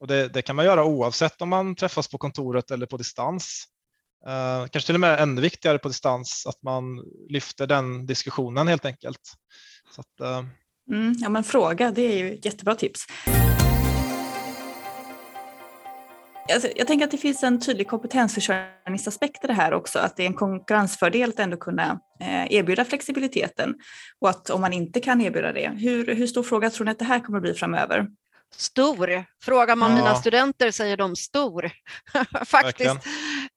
och det, det, kan man göra oavsett om man träffas på kontoret eller på distans. Eh, kanske till och med ännu viktigare på distans att man lyfter den diskussionen helt enkelt. Så att, mm, ja men fråga, det är ju ett jättebra tips. Alltså, jag tänker att det finns en tydlig kompetensförsörjningsaspekt i det här också, att det är en konkurrensfördel att ändå kunna erbjuda flexibiliteten och att om man inte kan erbjuda det, hur, hur stor fråga tror ni att det här kommer att bli framöver? Stor. Frågar man ja. mina studenter säger de stor. (laughs) Faktiskt.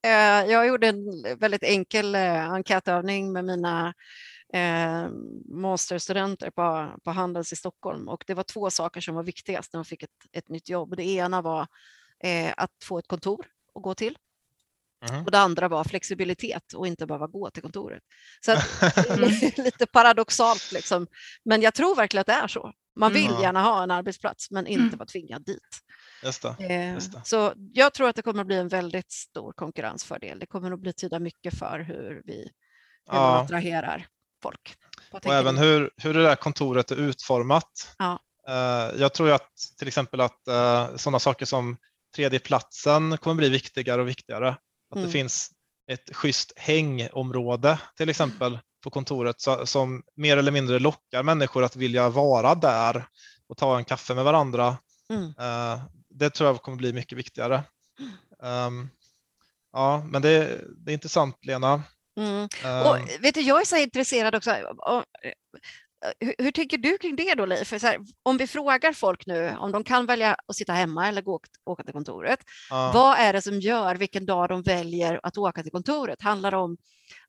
Eh, jag gjorde en väldigt enkel eh, enkätövning med mina eh, masterstudenter på, på Handels i Stockholm och det var två saker som var viktigast när de fick ett, ett nytt jobb. Det ena var att få ett kontor att gå till Mhm. och det andra var flexibilitet och inte behöva gå till kontoret. Så att, (laughs) lite paradoxalt, liksom. men jag tror verkligen att det är så. Man vill Mm. gärna ha en arbetsplats men inte Mm. vara tvingad dit. Just det. Eh, Just det. Så jag tror att det kommer att bli en väldigt stor konkurrensfördel. Det kommer att betyda mycket för hur vi hur Ja. attraherar folk. Och även hur, hur det där kontoret är utformat. Ja. Eh, Jag tror att till exempel att eh, sådana saker som tredje platsen kommer bli viktigare och viktigare. Att Mm. det finns ett schysst hängområde till exempel på kontoret som mer eller mindre lockar människor att vilja vara där och ta en kaffe med varandra. Mm. Eh, Det tror jag kommer bli mycket viktigare. Ehm, Ja, men det, det är intressant Lena. Mm. Ehm, Och, vet du, jag är så intresserad också. av- hur, hur tänker du kring det då, Leif? Här, om vi frågar folk nu om de kan välja att sitta hemma eller gå, åka till kontoret. ja. Vad är det som gör vilken dag de väljer att åka till kontoret? Handlar det om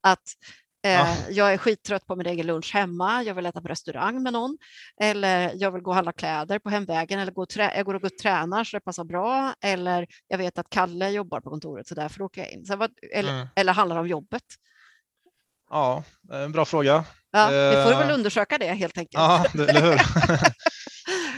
att eh, Ja. jag är skittrött på min egen lunch hemma, jag vill äta på restaurang med någon, eller jag vill gå och handla kläder på hemvägen, eller gå och trä- jag går och går och tränar så det passar bra, eller jag vet att Kalle jobbar på kontoret så därför åker jag in. Så vad, eller, Mm. eller handlar det om jobbet? ja, en bra fråga. Ja, vi får väl Eh, undersöka det helt enkelt. Ja, det, eller hur?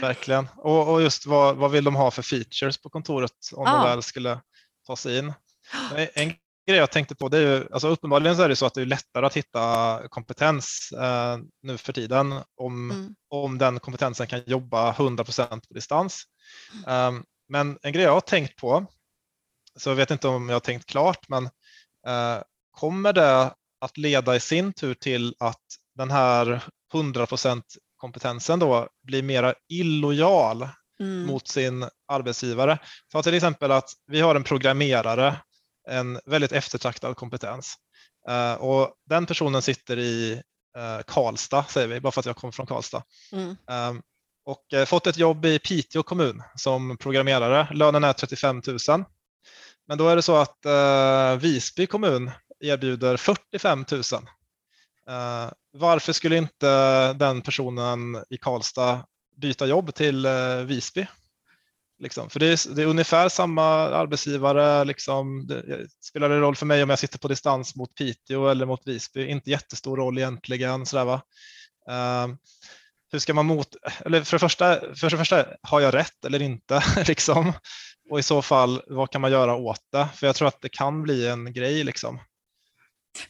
(laughs) Verkligen. Och, och just vad, vad vill de ha för features på kontoret om Ja. de väl skulle ta sig in? (gasps) En grej jag tänkte på, det är ju, alltså uppenbarligen så är det så att det är lättare att hitta kompetens eh, nu för tiden om, Mm. om den kompetensen kan jobba 100% på distans. Um, men en grej jag har tänkt på, så jag vet inte om jag har tänkt klart, men eh, kommer det att leda i sin tur till att den här 100% kompetensen då blir mera illojal Mm. mot sin arbetsgivare. Ta till exempel att vi har en programmerare, en väldigt eftertraktad kompetens Eh, och den personen sitter i eh, Karlstad, säger vi, bara för att jag kommer från Karlstad. Mm. Um, och eh, fått ett jobb i Piteå kommun som programmerare. Lönen är 35 000. Men då är det så att Visby kommun erbjuder 45 000. Eh, varför skulle inte den personen i Karlstad byta jobb till Visby? Liksom. För det är, det är ungefär samma arbetsgivare. Liksom. Det, eh, spelar det roll för mig om jag sitter på distans mot Piteå eller mot Visby? Inte jättestor roll egentligen. Sådär, va? Uh, hur ska man mot, eller för det första, för det första har jag rätt eller inte (laughs) liksom? Och i så fall, vad kan man göra åt det? För jag tror att det kan bli en grej liksom.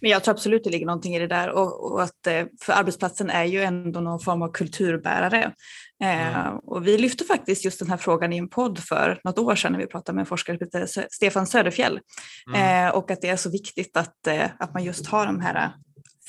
Men jag tror absolut det ligger någonting i det där och, och att eh, för arbetsplatsen är ju ändå någon form av kulturbärare. Eh, Mm. och vi lyfte faktiskt just den här frågan i en podd för något år sedan när vi pratade med en forskare som Stefan Söderfjell. Mm. Eh, och att det är så viktigt att, eh, att man just har de här eh,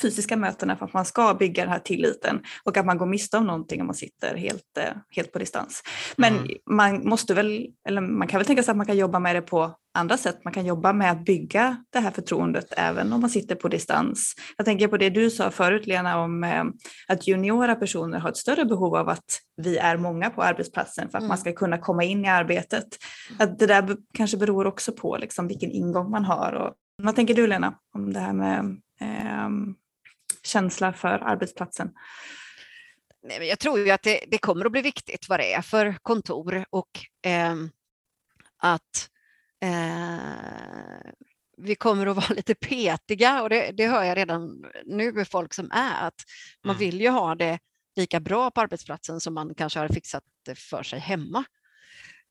fysiska mötena för att man ska bygga den här tilliten och att man går miste om någonting om man sitter helt, eh, helt på distans. Men Mm. man måste väl, eller man kan väl tänka sig att man kan jobba med det på andra sätt. Man kan jobba med att bygga det här förtroendet även om man sitter på distans. Jag tänker på det du sa förut Lena om eh, att juniora personer har ett större behov av att vi är många på arbetsplatsen för att Mm. man ska kunna komma in i arbetet. Att det där kanske beror också på liksom vilken ingång man har. Och, vad tänker du Lena om det här med ehm, känsla för arbetsplatsen? Jag tror ju att det, det kommer att bli viktigt vad det är för kontor och ehm, att eh, vi kommer att (laughs) vara lite petiga och det, det hör jag redan nu med folk som är att man Mm. vill ju ha det lika bra på arbetsplatsen som man kanske har fixat det för sig hemma.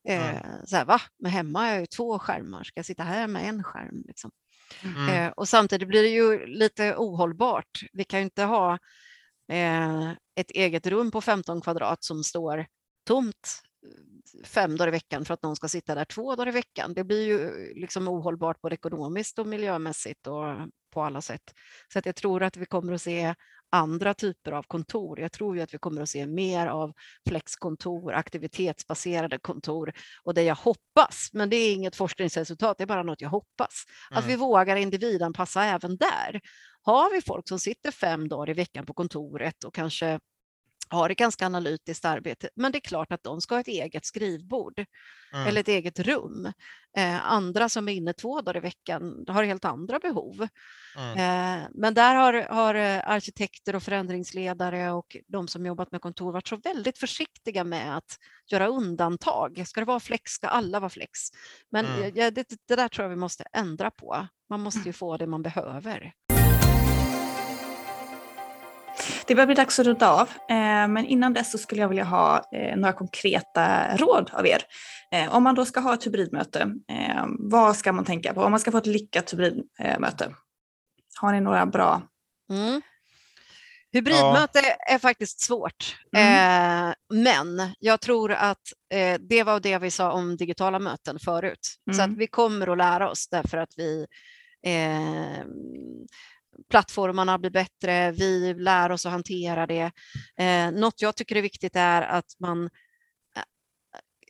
Eh, Mm. så här, va? Men hemma har jag ju två skärmar, ska jag sitta här med en skärm? Liksom? Mm. Eh, och samtidigt blir det ju lite ohållbart. Vi kan ju inte ha eh, ett eget rum på 15 kvadrat som står tomt eh, fem dagar i veckan för att någon ska sitta där två dagar i veckan. Det blir ju eh, liksom ohållbart både ekonomiskt och miljömässigt och på alla sätt. Så att jag tror att vi kommer att se andra typer av kontor. Jag tror ju att vi kommer att se mer av flexkontor, aktivitetsbaserade kontor och det jag hoppas, men det är inget forskningsresultat, det är bara något jag hoppas, att vi Mm. vågar individanpassa även där. Har vi folk som sitter fem dagar i veckan på kontoret och kanske har ett ganska analytiskt arbete, men det är klart att de ska ha ett eget skrivbord Mm. eller ett eget rum. Eh, andra som är inne två dagar i veckan har helt andra behov. Mm. Eh, men där har, har eh, arkitekter och förändringsledare och de som jobbat med kontor varit så väldigt försiktiga med att göra undantag. Ska det vara flex ska alla vara flex. Men Mm. ja, det, det där tror jag vi måste ändra på. Man måste ju få det man behöver. Det börjar bli dags att runda av, eh, men innan dess så skulle jag vilja ha eh, några konkreta råd av er. Eh, Om man då ska ha ett hybridmöte, vad ska man tänka på? Om man ska få ett lyckat hybridmöte, har ni några bra? Mm. Hybridmöte är faktiskt svårt, Mm. men jag tror att det var det vi sa om digitala möten förut. Så Mm. att vi kommer att lära oss därför att vi eh, plattformarna blir bättre, vi lär oss att hantera det. Eh, något jag tycker är viktigt är att man eh,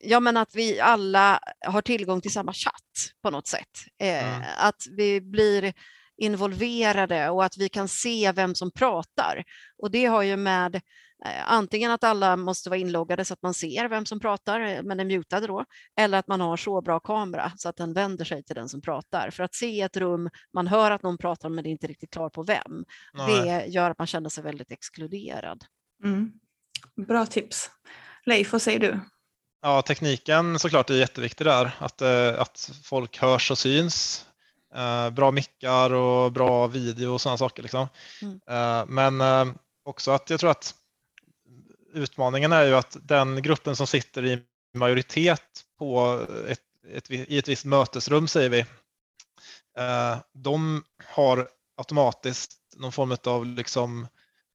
Ja, men att vi alla har tillgång till samma chatt på något sätt. Eh, Mm. Att vi blir involverade och att vi kan se vem som pratar. Och det har ju med antingen att alla måste vara inloggade så att man ser vem som pratar, eh, men är mutade då, eller att man har så bra kamera så att den vänder sig till den som pratar. För att se ett rum, man hör att någon pratar men det är inte riktigt klart på vem. Nej. Det gör att man känner sig väldigt exkluderad. Mm. Bra tips. Leif, vad säger du? Ja, tekniken såklart är jätteviktig där. Att, eh, att folk hörs och syns. Eh, bra mickar och bra video och sådana saker. Liksom. Mm. Eh, men eh, också att jag tror att utmaningen är ju att den gruppen som sitter i majoritet på ett, ett, i ett visst mötesrum, säger vi, eh, de har automatiskt någon form av liksom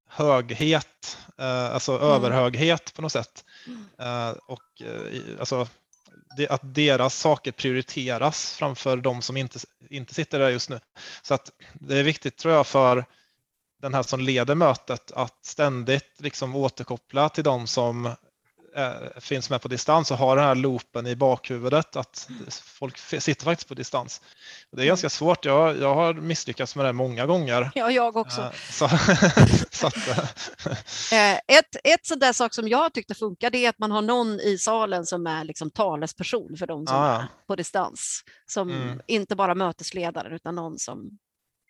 höghet, eh, alltså överhöghet på något sätt. Mm. Eh, och alltså, att deras saker prioriteras framför de som inte, inte sitter där just nu. Så att det är viktigt tror jag för den här som leder mötet att ständigt liksom återkoppla till de som eh, finns med på distans och ha den här loopen i bakhuvudet att folk sitter faktiskt på distans. Det är ganska svårt. Jag, jag har misslyckats med det många gånger. Ja, jag också. Eh, Så, (laughs) så att, eh, Ett, ett sån där sak som jag tyckte funkar det är att man har någon i salen som är liksom talesperson för de som Ah, ja. är på distans. Som Mm. inte bara mötesledare utan någon som,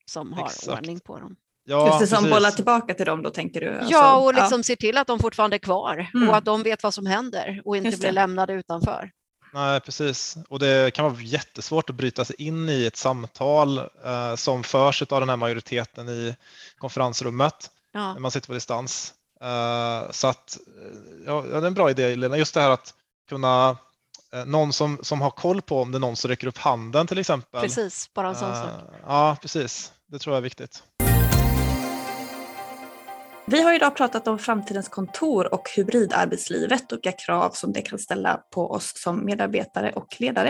som har Exakt. ordning på dem. Ja, Just det, som precis. bollar tillbaka till dem då tänker du? Alltså, ja, och liksom ser till att de fortfarande är kvar Mm. och att de vet vad som händer och inte blir lämnade utanför. Nej, precis. Och det kan vara jättesvårt att bryta sig in i ett samtal eh, som förs av den här majoriteten i konferensrummet Ja. när man sitter på distans. Eh, så att, eh, ja, ja, det är en bra idé Lena, just det här att kunna, eh, någon som, som har koll på om det är någon som räcker upp handen till exempel. Precis, bara en sån Eh, sak. Ja, precis. Det tror jag är viktigt. Vi har idag pratat om framtidens kontor och hybridarbetslivet och vilka krav som det kan ställa på oss som medarbetare och ledare.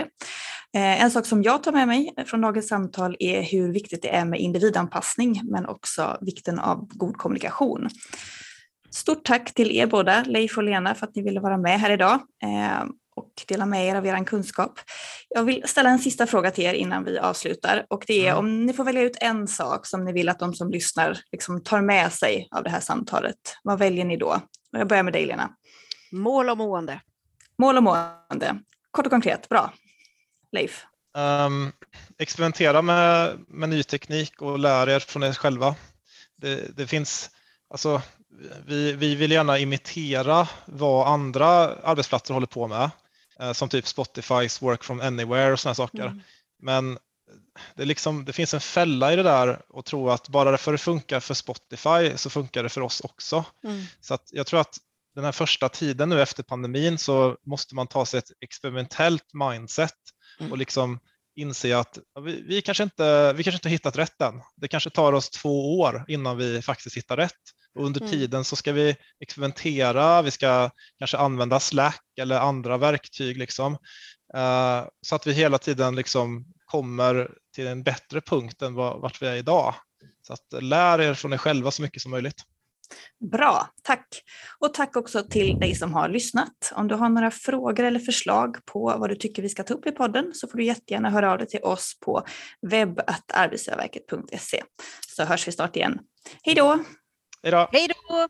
Eh, en sak som jag tar med mig från dagens samtal är hur viktigt det är med individanpassning men också vikten av god kommunikation. Stort tack till er båda, Leif och Lena, för att ni ville vara med här idag eh, och dela med er av er kunskap. Jag vill ställa en sista fråga till er innan vi avslutar och det är Mm. om ni får välja ut en sak som ni vill att de som lyssnar liksom tar med sig av det här samtalet. Vad väljer ni då? Jag börjar med dig Lena. Mål och mående. Mål och mående. Kort och konkret, bra. Leif? Um, experimentera med, med ny teknik och lär er från er själva. Det, det finns, alltså, vi, vi vill gärna imitera vad andra arbetsplatser håller på med, som typ Spotifys work from anywhere och sådana saker. Mm. Men det, är liksom, det finns en fälla i det där och tro att bara för att det funkar för Spotify så funkar det för oss också. Mm. Så jag tror att den här första tiden nu efter pandemin så måste man ta sig ett experimentellt mindset Mm. och liksom inse att vi, vi, kanske inte, vi kanske inte har hittat rätt än. Det kanske tar oss två år innan vi faktiskt hittar rätt. Och under Mm. tiden så ska vi experimentera, vi ska kanske använda Slack eller andra verktyg liksom. Eh, så att vi hela tiden liksom kommer till en bättre punkt än vart vi är idag. Så att lär er från er själva så mycket som möjligt. Bra, tack. Och tack också till dig som har lyssnat. Om du har några frågor eller förslag på vad du tycker vi ska ta upp i podden så får du jättegärna höra av dig till oss på webb.arbetsgivarverket.se så hörs vi snart igen. Hej då! Hej då! Hej då!